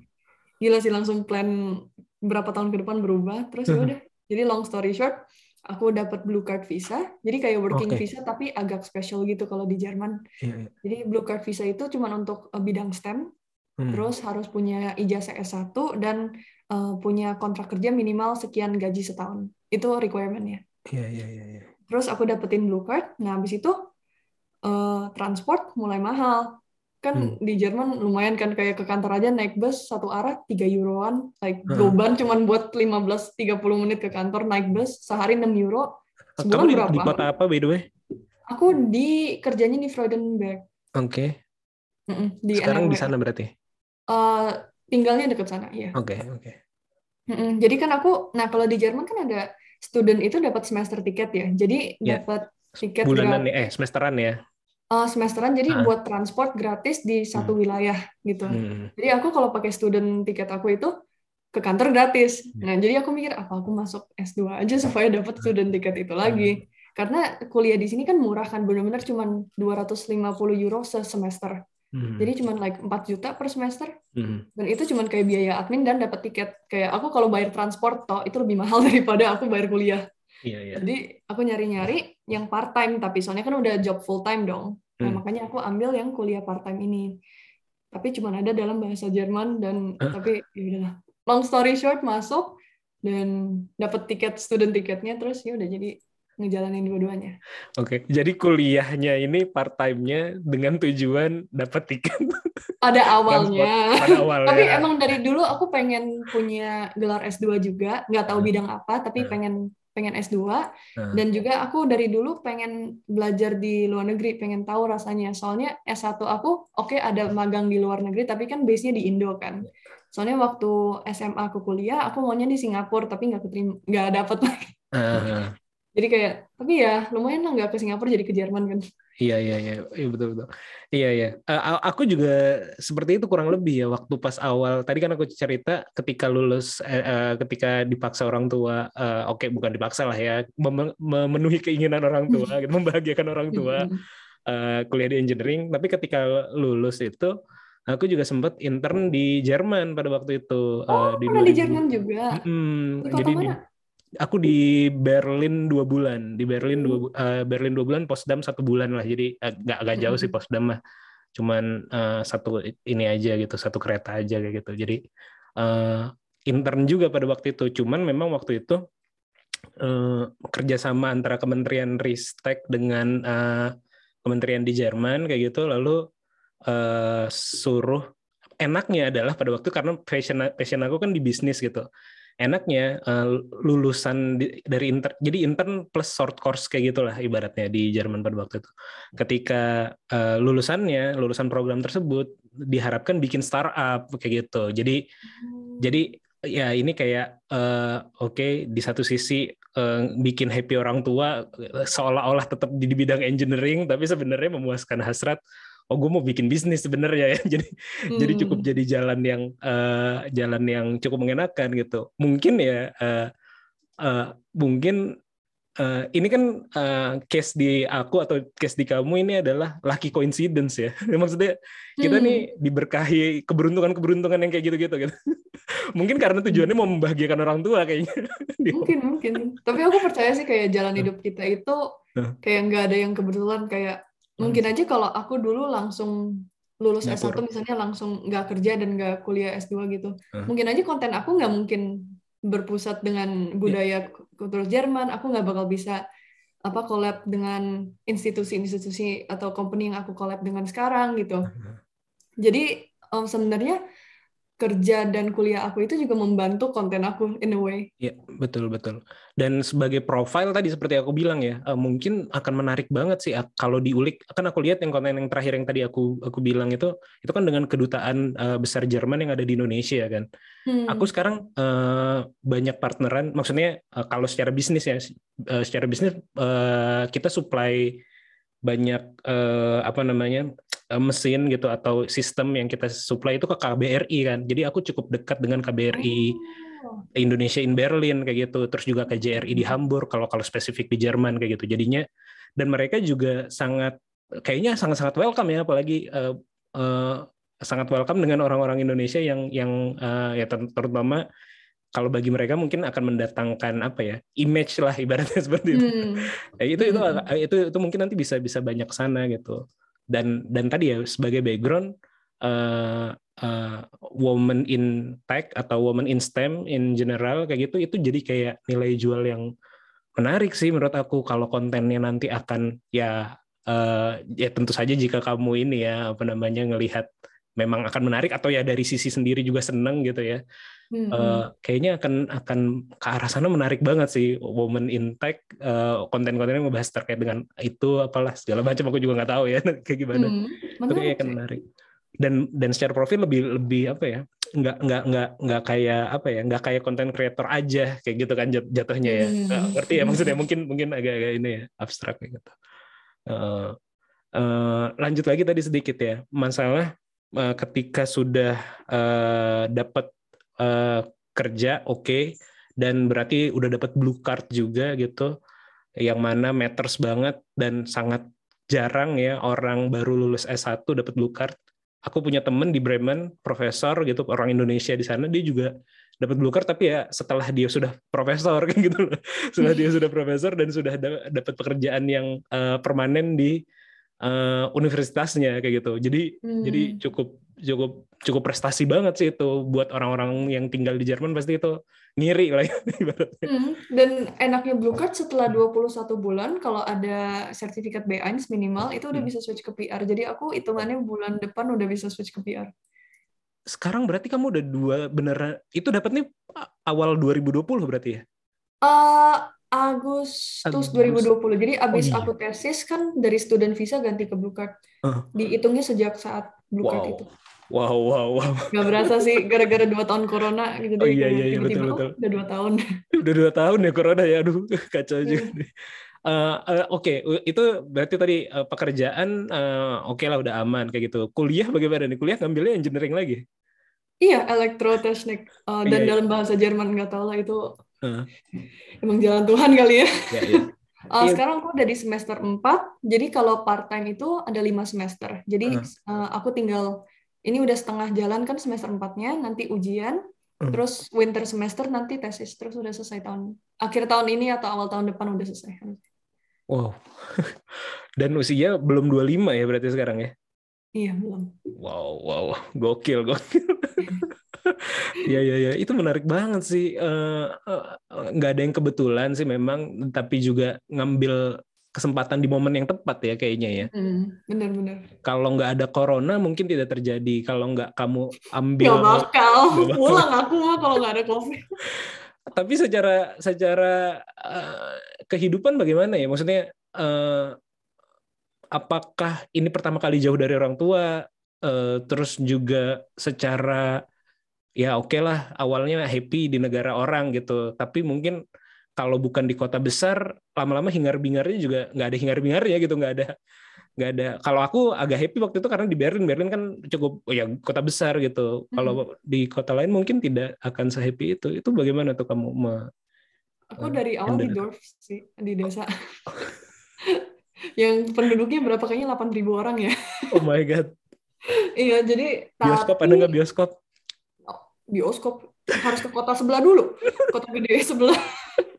Gila sih langsung plan berapa tahun ke depan berubah. Terus ya udah. Jadi long story short, aku dapat blue card visa. Jadi kayak working visa tapi agak special gitu kalau di Jerman. iya, iya. Jadi blue card visa itu cuma untuk eh, bidang STEM, Hmm. terus harus punya ijazah S1 dan eh, punya kontrak kerja minimal sekian gaji setahun. Itu requirement-nya. Iya iya iya. iya. Terus aku dapetin blue card. Nah, habis itu eh, transport mulai mahal. Kan Hmm. di Jerman lumayan kan kayak ke kantor aja naik bus satu arah 3 euroan. Like Hmm. goban cuman buat 15-30 menit ke kantor naik bus sehari 6 euro. Kamu Sebulan di, berapa? di kota apa by the way? Aku di kerjanya di Freudenberg. Oke. Mm-mm, di Sekarang di NRW. sana berarti. Eh, tinggalnya deket sana, ya. Oke oke. Mm-mm. Jadi kan aku, nah kalau di Jerman kan ada student itu dapat semester tiket ya. Jadi Ya. dapat tiket Bulanan nih, eh semesteran ya. Eh, semesteran jadi Ah. buat transport gratis di satu wilayah gitu. Hmm. Jadi aku kalau pakai student tiket aku itu ke kantor gratis. Hmm. Nah, jadi aku mikir apa aku masuk S2 aja supaya dapat student tiket itu lagi. Karena kuliah di sini kan murah kan, benar-benar cuman 250 euro semester. Hmm. Jadi cuman like 4 juta per semester. Hmm. Dan itu cuman kayak biaya admin dan dapat tiket. Kayak aku kalau bayar transport toh itu lebih mahal daripada aku bayar kuliah. Iya iya. Jadi aku nyari-nyari yang part time tapi soalnya kan udah job full time dong. Nah, Hmm. makanya aku ambil yang kuliah part time ini. Tapi cuma ada dalam bahasa Jerman dan Hah? tapi ya udahlah. Long story short masuk dan dapat tiket student tiketnya terus ya udah jadi ngejalanin dua-duanya. Oke. Jadi kuliahnya ini part time-nya dengan tujuan dapat tiket Ada awalnya. pada awalnya. Tapi emang dari dulu aku pengen punya gelar S2 juga, nggak tahu bidang apa, tapi Hmm. pengen pengen S2 Hmm. dan juga aku dari dulu pengen belajar di luar negeri, pengen tahu rasanya. Soalnya S1 aku oke ada magang di luar negeri, tapi kan base-nya di Indo kan. Soalnya waktu SMA aku kuliah, aku maunya di Singapura, tapi nggak keterima, nggak dapet lagi. Ah, Jadi kayak, tapi ya lumayan lah nggak ke Singapura jadi ke Jerman kan. Iya iya iya iya betul betul. Iya iya. A- aku juga seperti itu kurang lebih ya waktu pas awal tadi kan aku cerita ketika lulus eh, ketika dipaksa orang tua eh, oke bukan dipaksa lah ya mem- memenuhi keinginan orang tua gitu membahagiakan orang tua eh, kuliah di engineering tapi ketika lulus itu aku juga sempat intern di Jerman pada waktu itu Oh, di pernah di 2000. Jerman juga. Mm-mm. Di kota jadi di, mana? Aku di Berlin dua bulan di Berlin dua eh, Berlin dua bulan Potsdam satu bulan lah. Jadi eh, nggak agak jauh sih Mm-mm. Potsdam mah cuman eh, satu ini aja gitu satu kereta aja kayak gitu. Jadi eh, intern juga pada waktu itu. Cuman memang waktu itu eh, kerjasama antara Kementerian Ristek dengan eh, Kementerian di Jerman kayak gitu lalu eh, suruh enaknya adalah pada waktu karena passion passion aku kan di bisnis gitu enaknya eh, lulusan di- dari intern jadi intern plus short course kayak gitulah ibaratnya di Jerman pada waktu itu. Ketika eh, lulusannya lulusan program tersebut diharapkan bikin startup kayak gitu. Jadi jadi ya ini kayak eh, oke di satu sisi eh, bikin happy orang tua seolah-olah tetap di di bidang engineering tapi sebenarnya memuaskan hasrat oh gue mau bikin bisnis sebenarnya ya jadi jadi Hmm. cukup jadi jalan yang eh, jalan yang cukup mengenakan gitu mungkin ya eh, eh, mungkin eh, ini kan eh, case di aku atau case di kamu ini adalah lucky coincidence ya. Maksudnya kita Hmm. nih diberkahi keberuntungan-keberuntungan yang kayak gitu-gitu gitu. Mungkin karena tujuannya mau membahagiakan orang tua kayaknya. Mungkin, mungkin. Tapi aku percaya sih kayak jalan hidup kita itu kayak nggak ada yang kebetulan. Kayak mungkin aja kalau aku dulu langsung lulus Ngatur. S1 misalnya langsung nggak kerja dan nggak kuliah S2 gitu. Huh. Mungkin aja konten aku nggak mungkin berpusat dengan budaya kultur Jerman. Aku nggak bakal bisa apa collab dengan institusi-institusi atau company yang aku collab dengan sekarang gitu. Jadi em, sebenarnya kerja dan kuliah aku itu juga membantu konten aku in a way. Iya, betul betul. Dan sebagai profile tadi seperti aku bilang ya, eh, mungkin akan menarik banget sih kalau diulik. Kan aku lihat yang konten yang terakhir yang tadi aku aku bilang itu, itu kan dengan kedutaan eh, besar Jerman yang ada di Indonesia kan. Hmm. Aku sekarang eh, banyak partneran, maksudnya kalau secara bisnis ya, secara bisnis kita supply banyak eh, apa namanya mesin gitu atau sistem yang kita supply itu ke KBRI kan. Jadi aku cukup dekat dengan KBRI. Oh. Indonesia in Berlin kayak gitu, terus juga KJRI di Hamburg kalau kalau spesifik di Jerman kayak gitu. Jadinya dan mereka juga sangat kayaknya sangat-sangat welcome ya, apalagi eh, eh, sangat welcome dengan orang-orang Indonesia yang yang eh, ya ter- terutama kalau bagi mereka mungkin akan mendatangkan apa ya image lah ibaratnya seperti itu. Hmm. Eh, itu itu Hmm. itu itu mungkin nanti bisa bisa banyak sana gitu. Dan dan tadi ya sebagai background eh eh, woman in tech atau woman in STEM in general kayak gitu itu jadi kayak nilai jual yang menarik sih menurut aku kalau kontennya nanti akan ya eh, ya tentu saja jika kamu ini ya apa namanya ngelihat memang akan menarik atau ya dari sisi sendiri juga seneng gitu ya Hmm. Eh, kayaknya akan akan ke arah sana menarik banget sih woman in tech eh, konten-konten yang ngebahas terkait dengan itu apalah segala macam aku juga nggak tahu ya kayak gimana Hmm. kayak akan menarik dan dan secara profil lebih lebih apa ya nggak nggak nggak nggak kayak apa ya nggak kayak konten creator aja kayak gitu kan jat- jatuhnya ya Hmm. Ngerti ya maksudnya mungkin mungkin agak-agak ini ya abstrak kayak gitu Eh, eh, lanjut lagi tadi sedikit ya masalah eh, ketika sudah eh, dapat eh, kerja oke dan berarti udah dapat blue card juga gitu yang mana matters banget dan sangat jarang ya orang baru lulus S1 dapat blue card. Aku punya temen di Bremen, profesor gitu, orang Indonesia di sana, dia juga dapat blue card, tapi ya setelah dia sudah profesor kayak gitu loh. Setelah dia sudah profesor dan sudah da- dapat pekerjaan yang eh, permanen di eh, universitasnya kayak gitu. Jadi Hmm. jadi cukup cukup cukup prestasi banget sih itu buat orang-orang yang tinggal di Jerman pasti itu ngiri lah ya. Hmm. Dan enaknya Blue Card setelah 21 bulan kalau ada sertifikat B1 minimal itu udah Hmm. bisa switch ke PR. Jadi aku hitungannya bulan depan udah bisa switch ke PR. Sekarang berarti kamu udah dua beneran itu dapatnya awal 2020 berarti ya? Eh, Agustus Agustus. 2020. Jadi abis iya. aku tesis kan dari student visa ganti ke Blue Card. Ah. Dihitungnya sejak saat Blue Card Wow. itu. Wow, wow, wow. Gak berasa sih gara-gara dua tahun corona gitu Oh iya, kayak iya, iya, tiba-tiba, betul, oh, betul. udah dua tahun. Udah dua tahun ya corona ya, aduh kacau Iya. juga. nih. Eh, eh, Oke, itu berarti tadi eh, pekerjaan eh, oke lah udah aman kayak gitu. Kuliah bagaimana nih? Kuliah ngambilnya engineering lagi? Iya, elektrotechnik. Eh, dan Iya, iya. dalam bahasa Jerman nggak tahu lah itu Heeh. emang jalan Tuhan kali ya. Ya, ya. Uh, Iya. Sekarang aku udah di semester 4, jadi kalau part-time itu ada lima semester. Jadi uh, aku tinggal, ini udah setengah jalan kan semester 4-nya, nanti ujian, Hmm. terus winter semester nanti tesis, terus udah selesai tahun. Akhir tahun ini atau awal tahun depan udah selesai. Wow. Dan usia belum 25 ya berarti sekarang ya? Iya, belum. Wow, wow, gokil, gokil. Iya, iya, iya, itu menarik banget sih. Eh, eh, nggak ada yang kebetulan sih memang, tapi juga ngambil kesempatan di momen yang tepat ya kayaknya ya. Hmm, bener-bener. Kalau nggak ada corona mungkin tidak terjadi. Kalau nggak kamu ambil, Gak bakal. Bakal. Pulang aku mah kalau nggak ada COVID. tapi secara secara eh, kehidupan bagaimana ya? Maksudnya eh, apakah ini pertama kali jauh dari orang tua? Eh, terus juga secara ya oke lah awalnya happy di negara orang gitu, tapi mungkin kalau bukan di kota besar lama-lama hingar-bingarnya juga nggak ada hingar-bingarnya gitu, nggak ada nggak ada. Kalau aku agak happy waktu itu karena di Berlin, Berlin kan cukup oh ya kota besar gitu. Kalau di kota lain mungkin tidak akan sehappy itu. Itu bagaimana tuh kamu me- Aku Eh, dari awal di dorf sih, di desa. Yang penduduknya berapa kayaknya 8.000 orang ya. Oh my god. Iya, jadi Bioskop tapi ada nggak bioskop? bioskop harus ke kota sebelah dulu. Kota gede sebelah.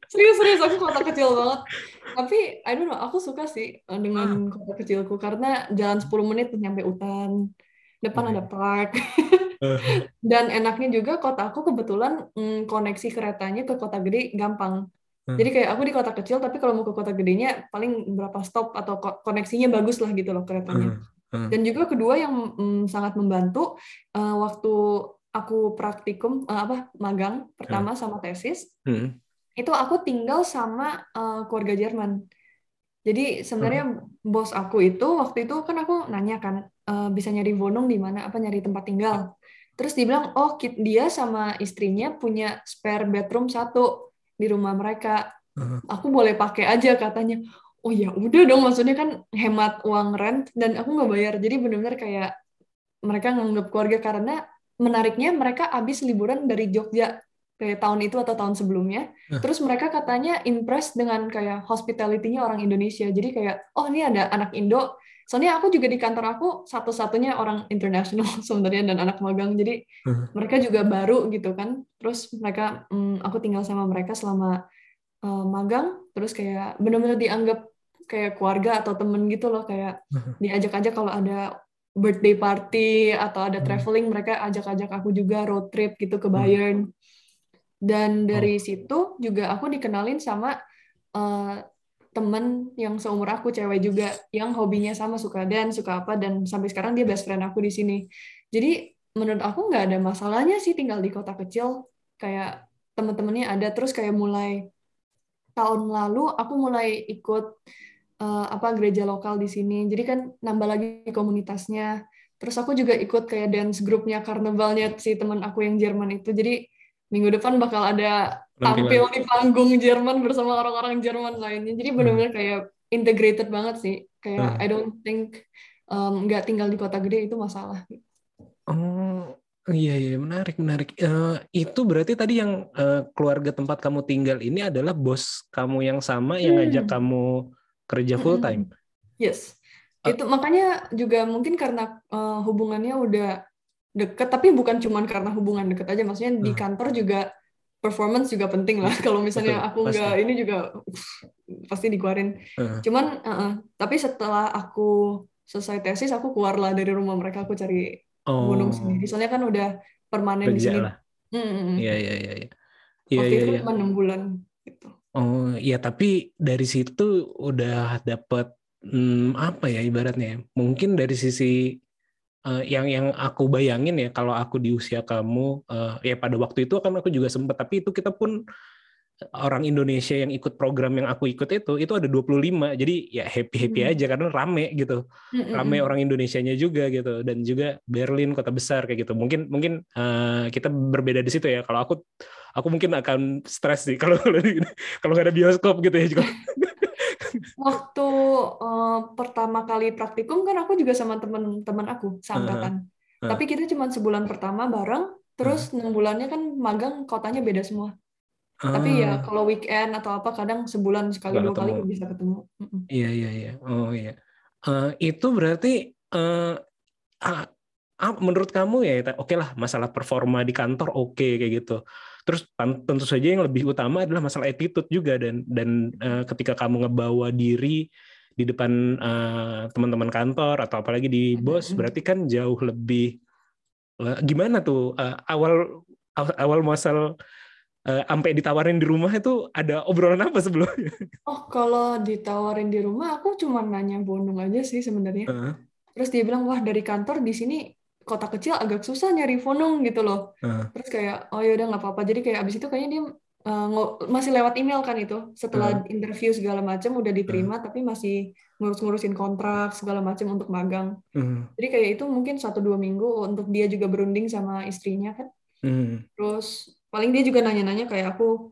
Serius, serius, aku kota kecil banget. Tapi, I don't know, aku suka sih eh, dengan kota kecilku. Karena jalan 10 menit nyampe hutan. Depan ada park. Dan enaknya juga kota aku kebetulan mm, koneksi keretanya ke kota gede gampang. Hmm. Jadi kayak aku di kota kecil, tapi kalau mau ke kota gedenya paling berapa stop atau ko- koneksinya bagus lah gitu loh keretanya. Hmm. Dan juga kedua yang mm, sangat membantu eh, waktu aku praktikum eh, apa magang pertama sama tesis, Hmm. Itu aku tinggal sama eh, keluarga Jerman. Jadi sebenarnya bos aku itu waktu itu kan aku nanya kan eh, bisa nyari Wohnung di mana apa nyari tempat tinggal. Terus dia bilang oh dia sama istrinya punya spare bedroom satu di rumah mereka. Hmm. Aku boleh pakai aja katanya. Oh ya udah dong maksudnya kan hemat uang rent dan aku nggak bayar. Jadi benar-benar kayak mereka nganggap keluarga karena menariknya mereka habis liburan dari Jogja kayak tahun itu atau tahun sebelumnya. Nah. Terus mereka katanya impressed dengan kayak hospitality-nya orang Indonesia. Jadi kayak, oh ini ada anak Indo. Soalnya aku juga di kantor aku satu-satunya orang internasional sebenarnya dan anak magang. Jadi Hmm. mereka juga baru gitu kan. Terus mereka, hmm, aku tinggal sama mereka selama uh, magang. Terus kayak benar-benar dianggap kayak keluarga atau temen gitu loh. Kayak Hmm. diajak aja kalau ada birthday party atau ada Hmm. traveling mereka ajak-ajak aku juga road trip gitu ke Bayern. Dan dari situ juga aku dikenalin sama eh, temen yang seumur aku cewek juga yang hobinya sama suka dance suka apa dan sampai sekarang dia best friend aku di sini. Jadi menurut aku nggak ada masalahnya sih tinggal di kota kecil kayak teman-temannya ada terus kayak mulai tahun lalu aku mulai ikut eh, apa gereja lokal di sini. Jadi kan nambah lagi komunitasnya. Terus aku juga ikut kayak dance grupnya karnavalnya si teman aku yang Jerman itu. Jadi minggu depan bakal ada tampil di panggung Jerman bersama orang-orang Jerman lainnya. Jadi benar-benar kayak integrated banget sih. Kayak Hmm. I don't think um, nggak tinggal di kota gede itu masalah. Oh, iya iya menarik menarik. Eh, itu berarti tadi yang eh, keluarga tempat kamu tinggal ini adalah bos kamu yang sama yang Hmm. ngajak kamu kerja full Mm-mm. time. Yes. Ah. Itu makanya juga mungkin karena uh, hubungannya udah deket, tapi bukan cuman karena hubungan deket aja. Maksudnya di Hmm. kantor juga performance juga penting lah. Kalau misalnya Betul, aku nggak ini juga uff, pasti dikeluarin. Heeh. Cuman, uh-uh. tapi setelah aku selesai tesis, aku keluar lah dari rumah mereka. Aku cari Oh, gunung sendiri. Soalnya kan udah permanen di kerja sini. lah. Mm, mm, mm. Iya iya iya. iya. Iya Waktu iya itu iya. kan cuma enam bulan gitu. Oh iya tapi dari situ udah dapat hmm, apa ya ibaratnya ya? mungkin dari sisi eh, yang yang aku bayangin ya kalau aku di usia kamu eh, ya pada waktu itu kan aku juga sempat tapi itu kita pun orang Indonesia yang ikut program yang aku ikut itu itu ada 25 jadi ya happy happy Hmm. aja karena rame gitu. Mm, mm, rame mm. orang Indonesianya juga gitu. Dan juga Berlin kota besar kayak gitu. Mungkin mungkin eh, kita berbeda di situ ya. Kalau aku aku mungkin akan stres sih kalau kalau nggak ada bioskop gitu ya. juga Waktu eh, pertama kali praktikum kan aku juga sama teman-teman aku seangkatan. Uh-huh. Tapi kita cuma sebulan pertama bareng, terus enam bulannya kan magang kotanya beda semua. Tapi ya Ah, kalau weekend atau apa kadang sebulan sekali Nggak dua kali ketemu. bisa ketemu. Iya iya iya oh iya Eh, itu berarti eh, ah, ah, menurut kamu ya oke lah masalah performa di kantor oke kayak gitu terus tentu saja yang lebih utama adalah masalah attitude juga dan dan eh, ketika kamu ngebawa diri di depan eh, teman-teman kantor atau apalagi di bos Mm-mm. berarti kan jauh lebih eh, gimana tuh eh, awal awal, masal eh, sampai ditawarin di rumah itu ada obrolan apa sebelumnya? Oh, kalau ditawarin di rumah aku cuma nanya Bandung aja sih sebenarnya. Heeh, Terus dia bilang, "Wah, dari kantor di sini kota kecil agak susah nyari Vonung gitu loh." Terus kayak, "Oh ya udah nggak apa-apa." Jadi kayak abis itu kayaknya dia uh, masih lewat email kan itu. Setelah interview segala macam udah diterima, tapi masih ngurus-ngurusin kontrak segala macam untuk magang. Jadi kayak itu mungkin satu dua minggu untuk dia juga berunding sama istrinya kan. Terus paling dia juga nanya-nanya kayak aku,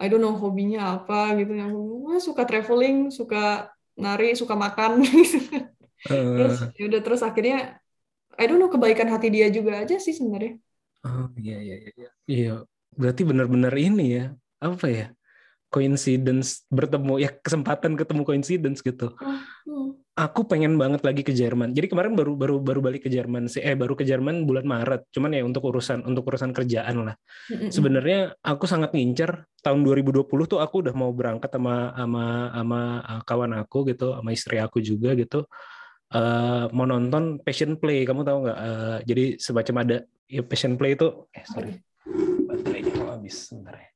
I don't know hobinya apa gitu. Yang "Wah, suka traveling, suka nari, suka makan. terus Eh, ya udah terus akhirnya I don't know kebaikan hati dia juga aja sih sebenarnya. Oh iya iya iya iya. Iya, berarti benar-benar ini ya. Apa ya? coincidence bertemu ya kesempatan ketemu coincidence gitu. Hmm. Aku pengen banget lagi ke Jerman. Jadi kemarin baru baru baru balik ke Jerman sih. Eh baru ke Jerman bulan Maret. Cuman ya untuk urusan untuk urusan kerjaan lah. Mm-mm. Sebenarnya aku sangat ngincer tahun 2020 tuh aku udah mau berangkat sama sama sama uh, kawan aku gitu, sama istri aku juga gitu. Eh, mau nonton Passion Play, kamu tahu nggak? Eh, jadi semacam ada ya Passion Play itu, eh sorry, baterainya mau habis, sebentar ya.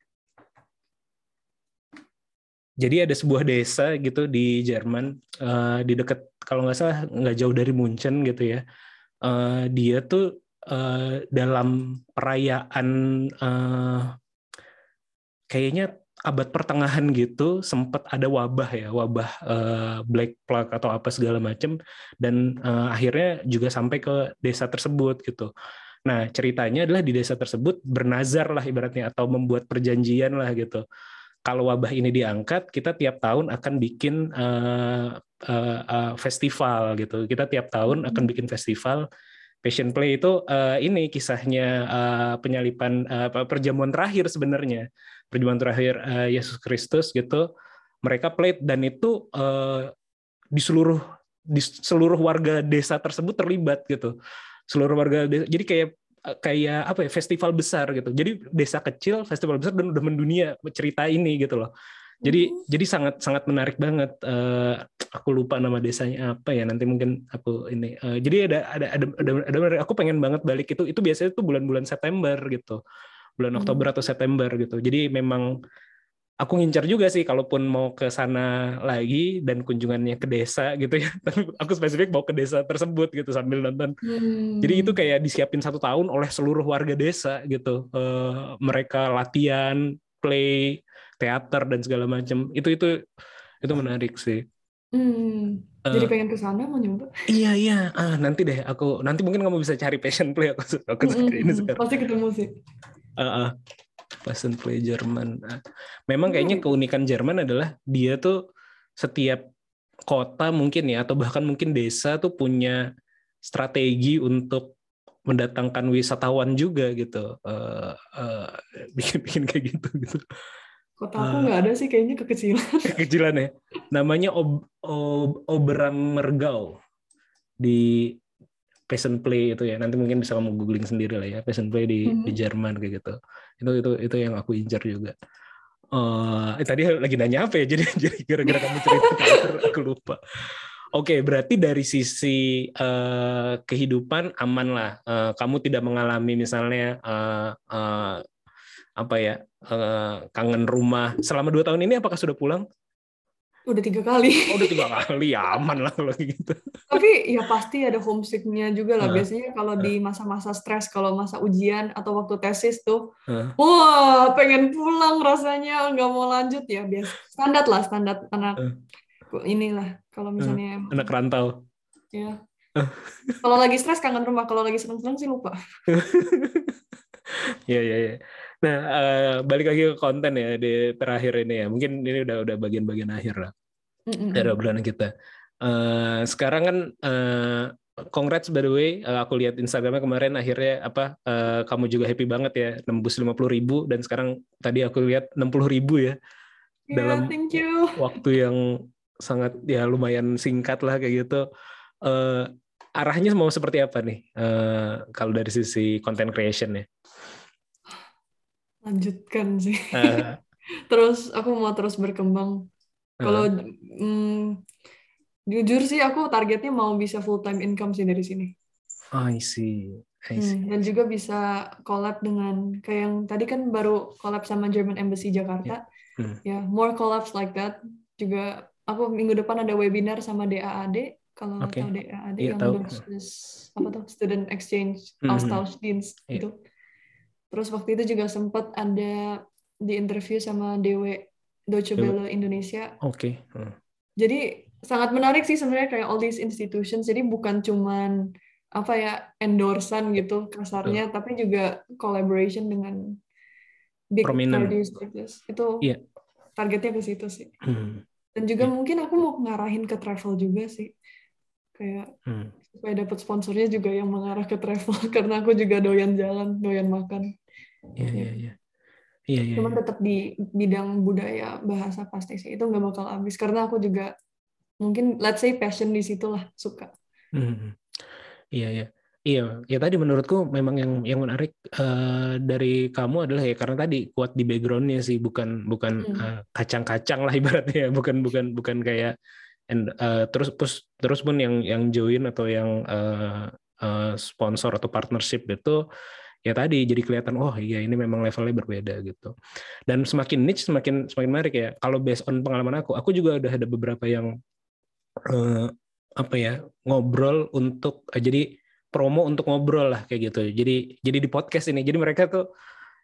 Jadi ada sebuah desa gitu di Jerman, eh, di dekat kalau nggak salah nggak jauh dari Munchen gitu ya. Eh, dia tuh eh, dalam perayaan eh, kayaknya abad pertengahan gitu sempat ada wabah ya wabah eh, black plague atau apa segala macam dan eh, akhirnya juga sampai ke desa tersebut gitu. Nah ceritanya adalah di desa tersebut bernazar lah ibaratnya atau membuat perjanjian lah gitu. Kalau wabah ini diangkat, kita tiap tahun akan bikin eh, eh, eh, festival gitu. Kita tiap tahun akan bikin festival Passion Play itu eh, ini kisahnya eh, penyalipan apa, perjamuan terakhir sebenarnya. Perjamuan terakhir eh, Yesus Kristus gitu. Mereka play dan itu eh, di seluruh di seluruh warga desa tersebut terlibat gitu. Seluruh warga desa jadi kayak kayak apa ya festival besar gitu. Jadi desa kecil festival besar dan udah mendunia cerita ini gitu loh jadi jadi sangat sangat menarik banget Eh, aku lupa nama desanya apa ya nanti mungkin aku ini Eh, jadi ada ada ada ada, ada- aku pengen banget balik itu itu biasanya tuh bulan-bulan September gitu bulan Hmm. Oktober atau September gitu jadi memang aku ngincar juga sih kalaupun mau ke sana lagi dan kunjungannya ke desa gitu ya aku spesifik mau ke desa tersebut gitu sambil nonton Hmm. jadi itu kayak disiapin satu tahun oleh seluruh warga desa gitu. Eh, mereka latihan, play, teater dan segala macam. Itu itu itu menarik sih. Hmm. Eh, Jadi pengen ke sana mau nyoba. Iya iya. Ah nanti deh aku nanti mungkin kamu bisa cari passion play aku aku Mm-mm. ini sekarang. Pasti ketemu sih. Ah, ah. passion play Jerman. Ah. Memang kayaknya keunikan Jerman adalah dia tuh setiap kota mungkin ya atau bahkan mungkin desa tuh punya strategi untuk mendatangkan wisatawan juga gitu. Eh, eh, bikin-bikin kayak gitu gitu. Kota aku Eh. nggak ada sih kayaknya kekecilan. Kecilan ya. Namanya Ob, Ob, Oberammergau di Passion Play itu ya. Nanti mungkin bisa kamu googling sendiri lah ya. Passion Play di di Mhm. Jerman kayak gitu. Itu itu itu yang aku incar juga. Eh, tadi lagi nanya apa ya? Jadi jadi gara-gara kamu cerita aku lupa. Oke, berarti dari sisi eh, kehidupan aman lah. Eh, kamu tidak mengalami misalnya eh, eh, apa ya eh, kangen rumah. Selama dua tahun ini apakah sudah pulang? Udah tiga kali. Oh, udah tiga kali ya aman lah kalau gitu. Tapi ya pasti ada homesicknya juga lah. Biasanya kalau di masa-masa stres, kalau masa ujian atau waktu tesis tuh, wah pengen pulang rasanya nggak mau lanjut ya. Biasa standar lah, standar anak inilah. Kalau misalnya Anak rantau. ya. Kalau lagi stres kangen rumah, kalau lagi seneng-seneng sih lupa. Iya iya iya. Nah, eh, balik lagi ke konten ya di terakhir ini ya. Mungkin ini udah udah bagian-bagian akhir lah Mm-mm. dari obrolan kita. Eh, sekarang kan eh, congrats by the way, Eh, aku lihat Instagramnya kemarin akhirnya apa eh, kamu juga happy banget ya nembus 50 ribu dan sekarang tadi aku lihat 60 ribu ya Ya, Dalam- thank you. waktu yang sangat ya lumayan singkat lah kayak gitu. Eh, arahnya mau seperti apa nih eh, kalau dari sisi content creation ya? Lanjutkan sih. Eh, Terus aku mau terus berkembang. Kalau mm, jujur sih aku targetnya mau bisa full time income sih dari sini. oh, I see. I see. Hmm, dan juga bisa collab dengan kayak yang tadi kan baru collab sama German Embassy Jakarta. Hmm. Ya, more collabs like that. Juga aku minggu depan ada webinar sama DAAD. Kalau Oke. tahu DAAD Iya, yang tahu. berbasis apa tuh student exchange Mhm. Austauschdienst Iya. itu. Terus waktu itu juga sempat ada di interview sama DW Deutsche. Welle Indonesia Oke. Hmm. jadi sangat menarik sih sebenarnya kayak all these institutions. Jadi bukan cuman apa ya endorsan gitu kasarnya, tapi juga collaboration dengan big Prominent. this. Itu Iya. targetnya ke situ sih. Hmm. Dan juga Iya. mungkin aku mau ngarahin ke travel juga sih. Kayak Hmm. supaya dapat sponsornya juga yang mengarah ke travel karena aku juga doyan jalan, doyan makan. Iya, iya, iya. Iya, iya. Cuman iya. tetap di bidang budaya bahasa pasti sih itu nggak bakal habis karena aku juga mungkin let's say passion di situ lah suka. Hmm. Iya, iya. Iya, ya tadi menurutku memang yang yang menarik eh, dari kamu adalah ya karena tadi kuat di backgroundnya sih, bukan bukan Hmm. eh, kacang-kacang lah ibaratnya, ya. bukan bukan bukan kayak and, eh, terus terus terus pun yang yang join atau yang eh, eh, sponsor atau partnership itu ya tadi jadi kelihatan oh iya ini memang levelnya berbeda gitu. Dan semakin niche semakin semakin menarik ya. Kalau based on pengalaman aku, aku juga udah ada beberapa yang eh, apa ya ngobrol untuk eh, jadi promo untuk ngobrol lah kayak gitu. Jadi jadi di podcast ini. Jadi mereka tuh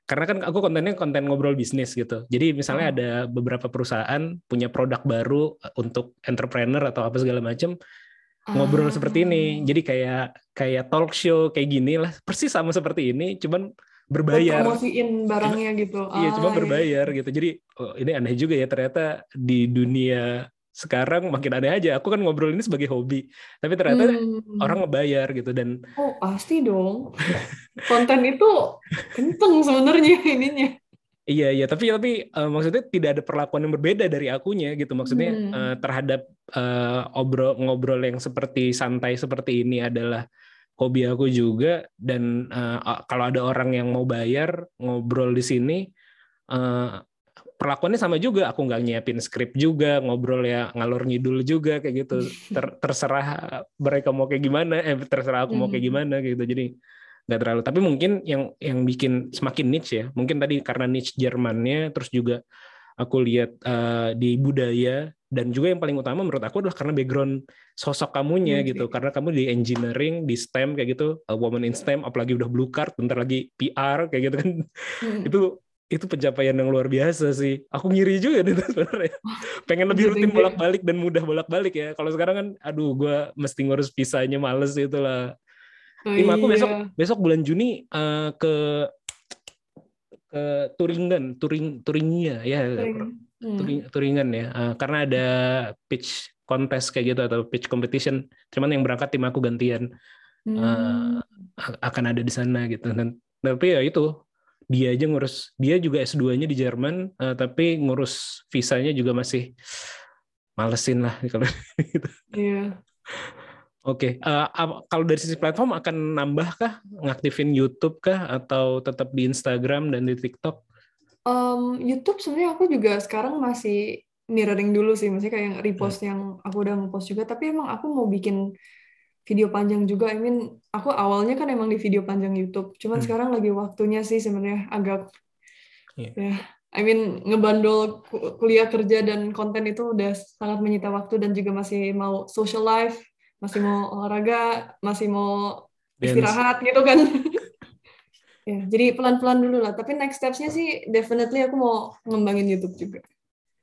karena kan aku kontennya konten ngobrol bisnis gitu. Jadi misalnya Oh. ada beberapa perusahaan punya produk baru eh, untuk entrepreneur atau apa segala macam ngobrol Ah. seperti ini. Jadi kayak kayak talk show kayak gini lah. Persis sama seperti ini, cuman berbayar. promosiin barangnya gitu. Iya, cuma Ah, berbayar gitu. Jadi oh, ini aneh juga ya ternyata di dunia sekarang makin aneh aja. Aku kan ngobrol ini sebagai hobi, tapi ternyata Hmm. orang ngebayar gitu dan Oh pasti dong. Konten itu kenceng sebenarnya ininya. Iya iya tapi tapi eh, maksudnya tidak ada perlakuan yang berbeda dari akunya gitu. Maksudnya Hmm. eh, terhadap eh, obrol ngobrol yang seperti santai seperti ini adalah hobi aku juga dan eh, kalau ada orang yang mau bayar ngobrol di sini eh, perlakuannya sama juga aku nggak nyiapin skrip juga ngobrol ya ngalor ngidul juga kayak gitu Ter- terserah mereka mau kayak gimana eh terserah aku mau kayak Hmm. gimana gitu jadi nggak terlalu tapi mungkin yang yang bikin semakin niche ya mungkin tadi karena niche Jermannya terus juga aku lihat eh, di budaya dan juga yang paling utama menurut aku adalah karena background sosok kamunya Iya gitu sih. karena kamu di engineering di STEM kayak gitu a woman in STEM apalagi udah blue card bentar lagi PR kayak gitu kan Hmm. itu itu pencapaian yang luar biasa sih. Aku ngiri juga nih sebenarnya. Pengen lebih Iya, rutin bolak-balik dan mudah bolak-balik ya. Kalau sekarang kan, aduh, gue mesti ngurus visanya males itu lah. Oh, Tim aku besok iya. besok bulan Juni eh, ke ke Turingen, Turing Turingia ya, Sering. Hmm. Turing- Turingen ya. Eh, karena ada pitch contest kayak gitu atau pitch competition. Cuman yang berangkat tim aku gantian Hmm. a- akan ada di sana gitu. Dan tapi ya itu dia aja ngurus dia juga S2-nya di Jerman eh, tapi ngurus visanya juga masih malesin lah kalau gitu. Iya. Oke, eh, ap- kalau dari sisi platform akan nambah kah ngaktifin YouTube kah atau tetap di Instagram dan di TikTok? Em, YouTube sebenarnya aku juga sekarang masih mirroring dulu sih, maksudnya kayak yang Hmm. repost yang aku udah ngepost juga. Tapi emang aku mau bikin video panjang juga. I mean, aku awalnya kan emang di video panjang YouTube. Cuman Hmm. sekarang lagi waktunya sih sebenarnya agak Iya. ya. I mean, ngebandol ku- kuliah kerja dan konten itu udah sangat menyita waktu dan juga masih mau social life, masih mau olahraga, masih mau Dance. istirahat gitu kan. Ya, jadi pelan-pelan dulu lah. Tapi next steps-nya sih definitely aku mau ngembangin YouTube juga.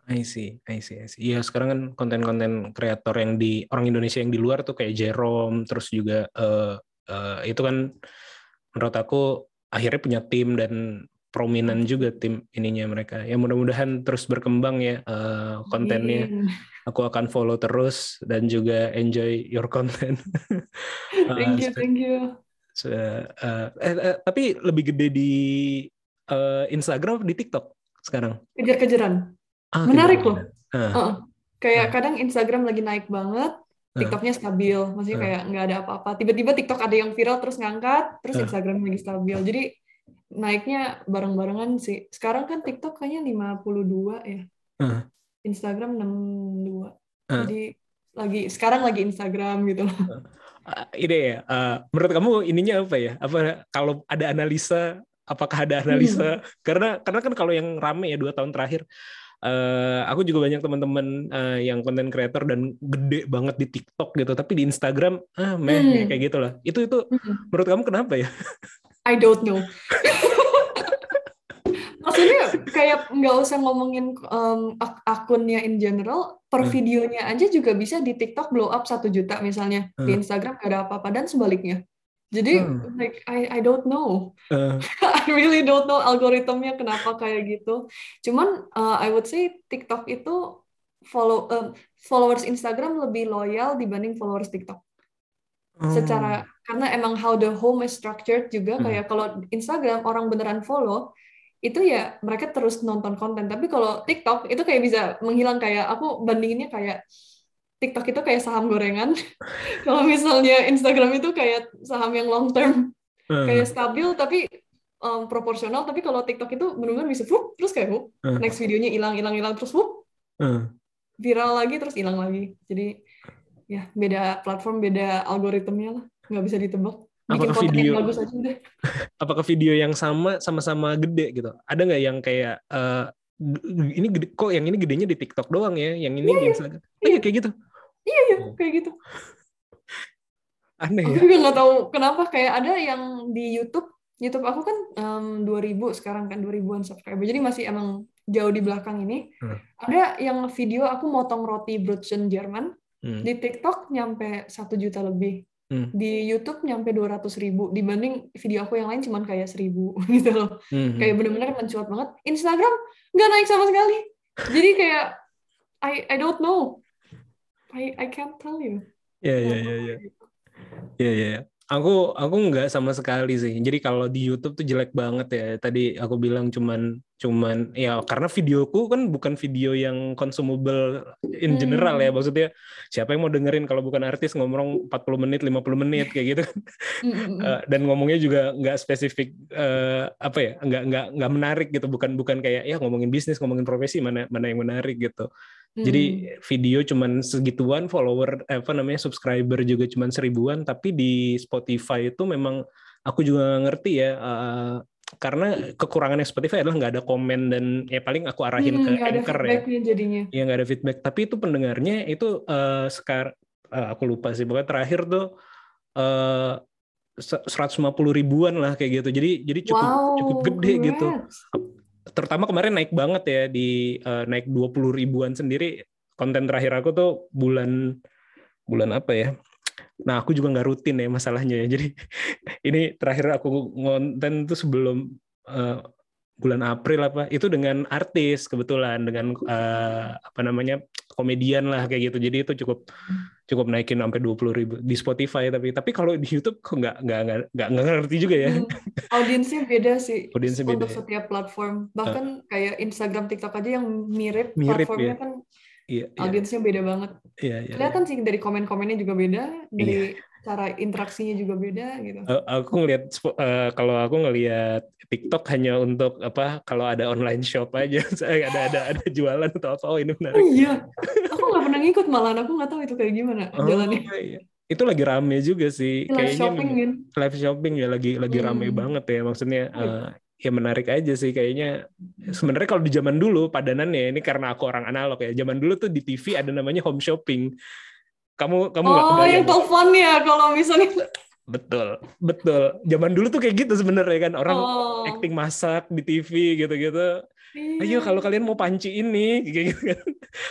I see, I see, I see. Iya, sekarang kan konten-konten kreator yang di orang Indonesia yang di luar tuh kayak Jerome, terus juga eh, eh, itu kan menurut aku akhirnya punya tim dan prominent juga tim ininya mereka. Ya mudah-mudahan terus berkembang ya eh, kontennya. Amin. Aku akan follow terus dan juga enjoy your content. Thank you, Eh, thank you. se- eh, eh, eh, tapi lebih gede di eh, Instagram di TikTok sekarang? Kejar-kejaran. Ah, Menarik kebetulan. Ah, Heeh. Kayak Ah. kadang Instagram lagi naik banget, Ah. TikToknya stabil. Maksudnya Ah. kayak nggak ada apa-apa. Tiba-tiba TikTok ada yang viral terus ngangkat, terus. Instagram lagi stabil. Jadi naiknya bareng-barengan sih. Sekarang kan TikTok kayaknya 52 ya. Ah. Instagram 62. Ah. Jadi lagi sekarang lagi Instagram gitu loh. Ah, ini ya, eh, menurut kamu ininya apa ya? Apa kalau ada analisa, apakah ada analisa? Karena karena kan kalau yang rame ya dua tahun terakhir, eh, aku juga banyak teman-teman eh, yang konten creator dan gede banget di TikTok gitu, tapi di Instagram ah meh Hmm. kayak gitu lah. Itu itu Hmm. menurut kamu kenapa ya? I don't know. Maksudnya kayak nggak usah ngomongin um, ak- akunnya in general, per Hmm. videonya aja juga bisa di TikTok blow up satu juta misalnya, di Hmm. Instagram nggak ada apa-apa dan sebaliknya. Jadi Hmm. like I I don't know, Eh, I really don't know algoritmnya kenapa kayak gitu. Cuman uh, I would say TikTok itu follow um, followers Instagram lebih loyal dibanding followers TikTok oh, secara karena emang how the home is structured juga Hmm. kayak kalau Instagram orang beneran follow itu ya mereka terus nonton konten. Tapi kalau TikTok itu kayak bisa menghilang kayak aku bandinginnya kayak TikTok itu kayak saham gorengan. kalau misalnya Instagram itu kayak saham yang long term, Eh, kayak stabil tapi um, proporsional. Tapi kalau TikTok itu benar-benar bisa whoop, terus kayak whoop, Eh. next videonya hilang, hilang, hilang, terus whoop, eh. viral lagi, terus hilang lagi. Jadi ya beda platform, beda algoritmnya lah, nggak bisa ditebak. Bikin Apakah video- bagus aja udah. apakah video yang sama sama-sama gede gitu? Ada nggak yang kayak g- ini gede, kok yang ini gedenya di TikTok doang ya, yang ini di Instagram? Oh iya kayak gitu. Iya, iya, kayak gitu. Aneh Aku ya. juga nggak tahu kenapa kayak ada yang di YouTube. YouTube aku kan em, 2000 sekarang kan 2000-an subscriber. Jadi masih emang jauh di belakang ini. Hmm. Ada yang video aku motong roti Brötchen Jerman. Hmm. Di TikTok nyampe satu juta lebih. Hmm. Di YouTube nyampe 200 ribu. Dibanding video aku yang lain cuman kayak seribu gitu loh. Hmm. Kayak bener-bener mencuat banget. Instagram nggak naik sama sekali. Jadi kayak I I don't know. I I can't tell you. Iya iya iya iya. Iya iya. Aku aku nggak sama sekali sih. Jadi kalau di YouTube tuh jelek banget ya. Tadi aku bilang cuman cuman ya karena videoku kan bukan video yang consumable in Hmm. general ya. Maksudnya siapa yang mau dengerin kalau bukan artis ngomong 40 menit, 50 menit kayak gitu kan. Mm, mm, mm. Eh, dan ngomongnya juga nggak spesifik eh, apa ya nggak nggak nggak menarik gitu bukan bukan kayak ya ngomongin bisnis ngomongin profesi mana mana yang menarik gitu Hmm. jadi video cuman segituan follower apa namanya subscriber juga cuman seribuan tapi di Spotify itu memang aku juga ngerti ya eh, karena kekurangannya Spotify adalah nggak ada komen dan ya paling aku arahin Hmm, ke ada anchor ya feedbacknya jadinya. ya nggak ada feedback tapi itu pendengarnya itu eh, sekarang aku lupa sih pokoknya terakhir tuh eh 150 ribuan lah kayak gitu jadi jadi cukup wow, cukup gede gitu congrats. Terutama kemarin naik banget ya di eh, naik 20 ribuan sendiri. Konten terakhir aku tuh bulan bulan apa ya? Nah aku juga nggak rutin ya masalahnya ya. Jadi ini terakhir aku ngonten tuh sebelum eh, bulan April apa itu dengan artis kebetulan dengan eh, apa namanya komedian lah kayak gitu jadi itu cukup cukup naikin sampai 20 ribu di Spotify tapi tapi kalau di YouTube kok nggak nggak nggak ngerti juga ya Hmm, audiensnya beda sih Audiensnya beda untuk ya. setiap platform. Bahkan kayak Instagram, TikTok aja yang mirip, Mirip, platformnya ya. kan iya iya audiensnya beda banget. iya iya Kelihatan sih dari komen-komennya juga beda, dari Iya. Cara interaksinya juga beda gitu. Aku ngelihat spo- eh, kalau aku ngelihat TikTok hanya untuk apa kalau ada online shop aja saya ada ada ada jualan atau apa oh ini Oh menarik iya, aku nggak pernah ngikut malahan. Aku nggak tahu itu kayak gimana Oh, jalannya. iya. itu lagi rame juga sih Live kayaknya shopping kan. live shopping ya lagi lagi rame Hmm. banget ya maksudnya Iya. eh, ya menarik aja sih kayaknya sebenarnya kalau di zaman dulu padanannya ini karena aku orang analog ya zaman dulu tuh di TV ada namanya home shopping kamu kamu Oh, yang telepon ya kalau misalnya. betul betul zaman dulu tuh kayak gitu sebenarnya kan orang Oh, acting masak di TV gitu-gitu iya. ayo kalau kalian mau panci ini kayak gitu kan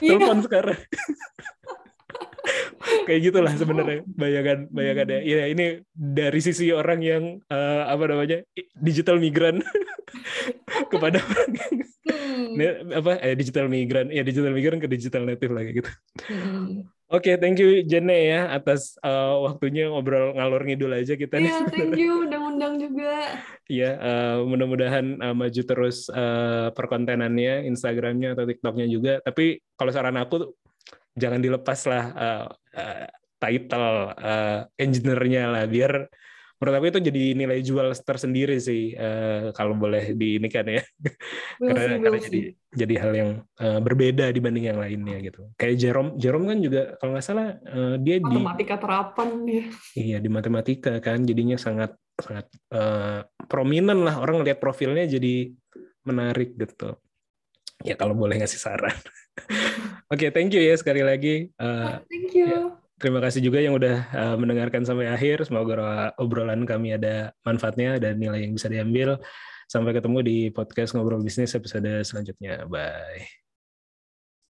Iya. telepon sekarang kayak gitulah sebenarnya bayangan bayangannya Hmm. ya ini dari sisi orang yang eh, apa namanya digital migran kepada orang yang Hmm. ini apa eh, digital migran ya digital migran ke digital native lagi gitu Hmm. Oke thank you Jene ya atas eh, waktunya ngobrol ngalor ngidul aja kita nih Iya, thank you udah undang juga. Iya, eh, mudah-mudahan eh, maju terus eh, perkontenannya, Instagramnya atau TikToknya juga. Tapi kalau saran aku jangan dilepas lah eh, eh, title eh, engineer-nya lah, biar menurut aku itu jadi nilai jual tersendiri sih eh, kalau boleh di ini kan ya, We'll karena, see, karena we'll jadi see. jadi hal yang eh, berbeda dibanding yang lainnya gitu. Kayak Jerome, Jerome kan juga kalau nggak salah eh, dia di Matematika terapan ya. Iya di matematika kan jadinya sangat sangat eh, prominent lah orang ngelihat profilnya jadi menarik gitu. Ya kalau boleh ngasih saran. Oke, thank you ya sekali lagi. Eh, Thank you. Terima kasih juga yang udah eh, mendengarkan sampai akhir. Semoga obrolan kami ada manfaatnya dan nilai yang bisa diambil. Sampai ketemu di podcast ngobrol bisnis episode selanjutnya. Bye.